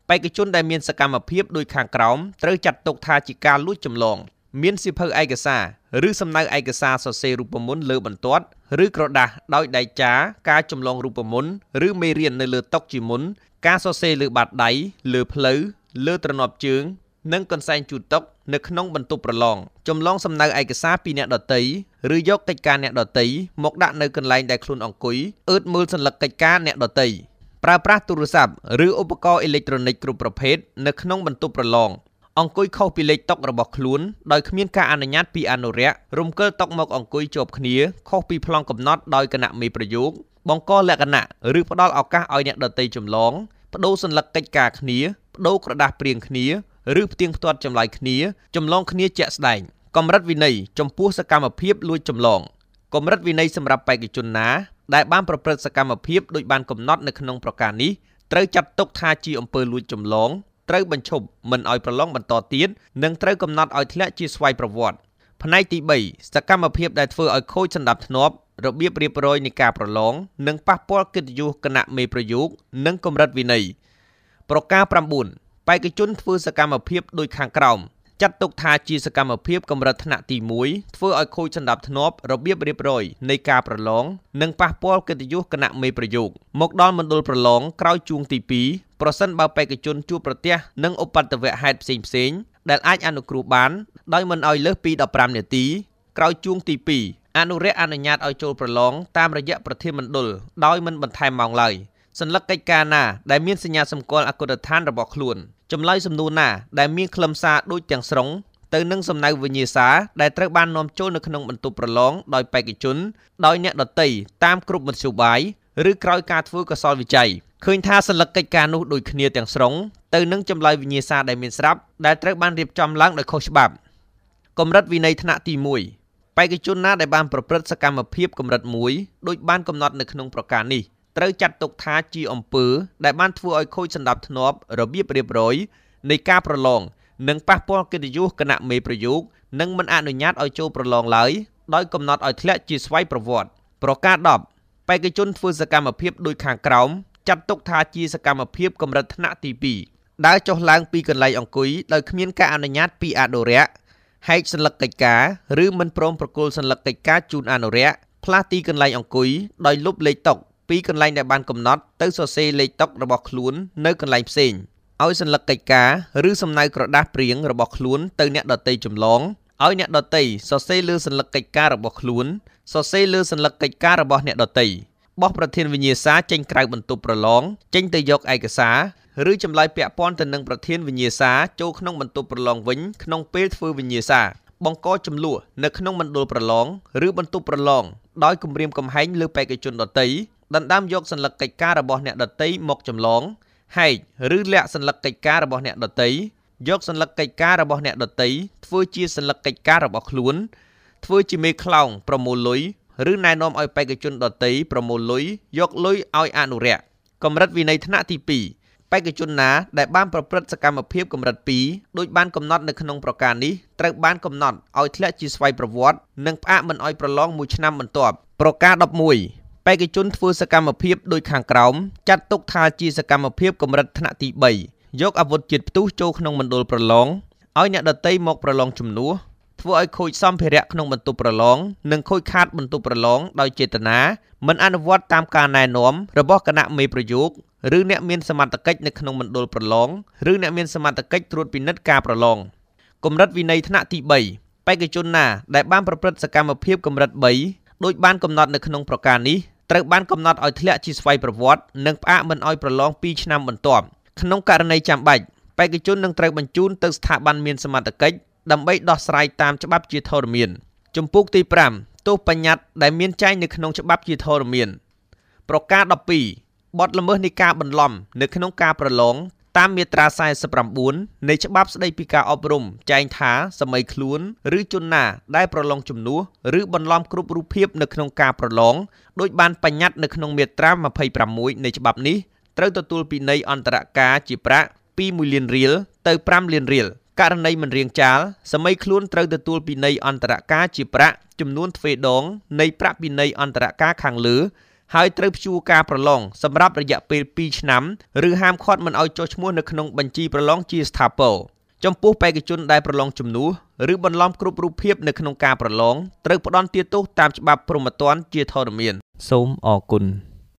បេក្ខជនដែលមានសកម្មភាពដូចខាងក្រោមត្រូវចាត់ទុកថាជាការលួចចម្លង មានសិភៅឯកសារឬសំណៅឯកសារសរសេររូបមន្តលើបន្ទាត់ឬក្រដាសដោយដៃចាការចម្លងរូបមន្តឬមេរៀននៅលើតុជាមុនការសរសេរលើបាតដៃលើផ្លូវលើទ្រនាប់ជើងនិងកន្សែងជូតតុនៅក្នុងបន្ទប់ប្រឡងចម្លងសំណៅឯកសារពីអ្នកដតីឬយកកិច្ចការអ្នកដតីមកដាក់នៅកន្លែងដែលខ្លួនអង្គុយអឺតមើលសัญลักษณ์កិច្ចការអ្នកដតីប្រើប្រាស់ទូរស័ព្ទឬឧបករណ៍អេឡិចត្រូនិកគ្រប់ប្រភេទនៅក្នុងបន្ទប់ប្រឡង អង្គុយខុសពីលេខតុរបស់ខ្លួនដោយគ្មានការអនុញ្ញាតពីអនុរិយរំកិលតុមកអង្គុយជាប់គ្នាខុសពីប្លង់កំណត់ដោយគណៈមេប្រយោគបង្កលក្ខណៈឬផ្ដល់ឱកាសឲ្យអ្នកដតីចម្លងបដូរសញ្ញាកិច្ចការគ្នាបដូរក្រដាស់ព្រៀងគ្នាឬផ្ទៀងផ្ទាត់ចម្លើយគ្នាចម្លងគ្នាជាក់ស្ដែងកម្រិតវិន័យចំពោះសកម្មភាពលួចចម្លងកម្រិតវិន័យសម្រាប់បេក្ខជនណាដែលបានប្រព្រឹត្តសកម្មភាពដោយបានកំណត់នៅក្នុងប្រការនេះត្រូវចាត់ទុកថាជាអំពើលួចចម្លង ត្រូវបញ្ឈប់មិនឲ្យប្រឡងបន្តទៀតនិងត្រូវកំណត់ឲ្យធ្លាក់ជាស្វ័យប្រវត្តិផ្នែកទី3សកម្មភាពដែលធ្វើឲ្យខូចសណ្ដាប់ធ្នាប់របៀបរៀបរយនៃការប្រឡងនិងប៉ះពាល់កិត្តិយសគណៈមេប្រយោគនិងកម្រិតវិន័យប្រការ9បេក្ខជនធ្វើសកម្មភាពដូចខាងក្រោម ចាត់ទុកថាជាសកម្មភាពកម្រិតថ្នាក់ទី1ធ្វើឲ្យខូចសណ្ដាប់ធ្នាប់របៀបរៀបរយនៃការប្រឡងនិងប៉ះពាល់កិត្តិយសគណៈមេប្រយោគមកដល់មណ្ឌលប្រឡងក្រោយជួងទី2ប្រសិនបើបេក្ខជនជួបប្រទះនឹងឧបទ្ទវហេតុផ្សេងផ្សេងដែលអាចអនុគ្រោះបានដោយមិនឲ្យលើសពី15នាទីក្រោយជួងទី2អនុរិយអនុញ្ញាតឲ្យចូលប្រឡងតាមរយៈប្រធានមណ្ឌលដោយមិនបន្ថែមម៉ោងឡើយ សញ្ញាកិច្ចការណាដែលមានសញ្ញាសម្គាល់អគុណដ្ឋានរបស់ខ្លួនចម្លើយសំណួរណាដែលមានខ្លឹមសារដូចទាំងស្រុងទៅនឹងសំណៅវិញ្ញាសាដែលត្រូវបាននាំចូលនៅក្នុងបន្ទប់ប្រឡងដោយបេក្ខជន ដោយអ្នកដតីតាមគ្រប់មធ្យោបាយឬក្រោយការធ្វើកសលវិច័យឃើញថាសញ្ញាកិច្ចការនោះដូចគ្នាទាំងស្រុងទៅនឹងចម្លើយវិញ្ញាសាដែលមានស្រាប់ដែលត្រូវបានរៀបចំឡើងដោយខុសច្បាប់កម្រិតវិន័យថ្នាក់ទី1បេក្ខជនណាដែលបានប្រព្រឹត្តសកម្មភាពកម្រិត1ដោយបានកំណត់នៅក្នុងប្រការនេះ ត្រូវចាត់ទុកថាជាអំពើដែលបានធ្វើឲ្យខូចសណ្ដាប់ធ្នាប់របៀបរៀបរយនៃការប្រឡងនិងប៉ះពាល់កិត្តិយសគណៈមេប្រយោគនិងមិនអនុញ្ញាតឲ្យចូលប្រឡងឡើយដោយកំណត់ឲ្យធ្លាក់ជាស្វ័យប្រវត្តិប្រការ10បេក្ខជនធ្វើសកម្មភាពដូចខាងក្រោមចាត់ទុកថាជាសកម្មភាពកម្រិតថ្នាក់ទី2ដើរចុះឡើងពីកន្លែងអង្គុយដោយគ្មានការអនុញ្ញាតពីអនុរិយហែកសញ្ញាកិច្ចការឬមិនព្រមប្រគល់សញ្ញាកិច្ចការជូនអនុរិយផ្លាស់ទីកន្លែងអង្គុយដោយលុបលេខតុ ពីកន្លែងដែលបានកំណត់ទៅសរសេរលេខតុរបស់ខ្លួននៅកន្លែងផ្សេង ឲ្យសัญลักษณ์កិច្ចការឬសំណៅក្រដាស់ព្រៀងរបស់ខ្លួនទៅអ្នកដតីចម្លងឲ្យអ្នកដតីសរសេរលើសัญลักษณ์កិច្ចការរបស់ខ្លួនសរសេរលើសัญลักษณ์កិច្ចការរបស់អ្នកដតីបោះប្រធានវិញ្ញាសាចេញក្រៅបន្ទប់ប្រឡងចេញទៅយកឯកសារឬចម្លើយពាក់ព័ន្ធទៅនឹងប្រធានវិញ្ញាសាចូលក្នុងបន្ទប់ប្រឡងវិញក្នុងពេលធ្វើវិញ្ញាសាបង្កចំនួននៅក្នុងមណ្ឌលប្រឡងឬបន្ទប់ប្រឡងដោយគម្រាមកំហែងលើបេក្ខជនដតី ដណ្ដើមយកសัญลักษณ์កិច្ចការរបស់អ្នកដតីមកចម្លងហែកឬលាក់សัญลักษณ์កិច្ចការរបស់អ្នកដតីយកសัญลักษณ์កិច្ចការរបស់អ្នកដតីធ្វើជាសัญลักษณ์កិច្ចការរបស់ខ្លួនធ្វើជាមេខ្លោងប្រមូលលុយឬណែនាំឲ្យបេក្ខជនដតីប្រមូលលុយយកលុយឲ្យអនុរិយកម្រិតវិន័យថ្នាក់ទី2បេក្ខជនណាដែលបានប្រព្រឹត្តសកម្មភាពកម្រិត2ដោយបានកំណត់នៅក្នុងប្រការនេះត្រូវបានកំណត់ឲ្យធ្លាក់ជាស្វ័យប្រវត្តិនិងផ្អាកមិនឲ្យប្រឡងមួយឆ្នាំបន្ទាប់ប្រការ11 បេក្ខជនធ្វើសកម្មភាពដោយខាងក្រោមចាត់ទុកថាជាសកម្មភាពកម្រិតថ្នាក់ទី3យកអាវុធជាតិផ្ទុះចូលក្នុងមណ្ឌលប្រឡងឲ្យអ្នកដតីមកប្រឡងជំនួសធ្វើឲ្យខូចសម្ភារៈក្នុងបន្ទប់ប្រឡងនិងខូចខាតបន្ទប់ប្រឡងដោយចេតនាមិនអនុវត្តតាមការណែនាំរបស់គណៈមេប្រយោគឬអ្នកមានសមត្ថកិច្ចនៅក្នុងមណ្ឌលប្រឡងឬអ្នកមានសមត្ថកិច្ចត្រួតពិនិត្យការប្រឡងកម្រិតវិន័យថ្នាក់ទី3បេក្ខជនណាដែលបានប្រព្រឹត្តសកម្មភាពកម្រិត3ដោយបានកំណត់នៅក្នុងប្រការនេះ ត្រូវបានកំណត់ឲ្យធ្លាក់ជាស្វ័យប្រវត្តិនិងផ្អាកមិនឲ្យប្រឡង2ឆ្នាំបន្ទាប់ក្នុងករណីចាំបាច់បេក្ខជននឹងត្រូវបញ្ជូនទៅស្ថាប័នមានសមត្ថកិច្ចដើម្បីដោះស្រាយតាមច្បាប់ជាធរមានជំពូកទី5ទោសបញ្ញត្តិដែលមានចែងនៅក្នុងច្បាប់ជាធរមាន ប្រការ12បទល្មើសនៃការបន្លំ នៅក្នុងការប្រឡង តាមមាត្រា49នៃច្បាប់ស្តីពីការអប់រំចែងថាសម័យខ្លួន ឬជនណាដែលប្រឡងជំនួសឬបន្លំគ្រប់រូបភាពនៅក្នុងការប្រឡងដោយបានបញ្ញត្តិនៅក្នុងមាត្រា26នៃច្បាប់នេះត្រូវទទួលពិន័យអន្តរការជាប្រាក់ពី1លានរៀលទៅ5លានរៀលករណីមិនរៀងចាលសម័យខ្លួនត្រូវទទួលពិន័យអន្តរការជាប្រាក់ចំនួនទ្វេដងនៃប្រាក់ពិន័យអន្តរការខាងលើ ហើយត្រូវព្យួរការប្រឡងសម្រាប់រយៈពេល2ឆ្នាំឬហាមឃាត់មិនឲ្យចុះឈ្មោះនៅក្នុងបញ្ជីប្រឡងជាស្ថាពរចំពោះបេក្ខជនដែលប្រឡងជំនួសឬបន្លំគ្រប់រូបភាពនៅក្នុងការប្រឡងត្រូវផ្ដន់ទាទោសតាមច្បាប់ព្រហ្មទណ្ឌជាធរមាន សូមអរគុណ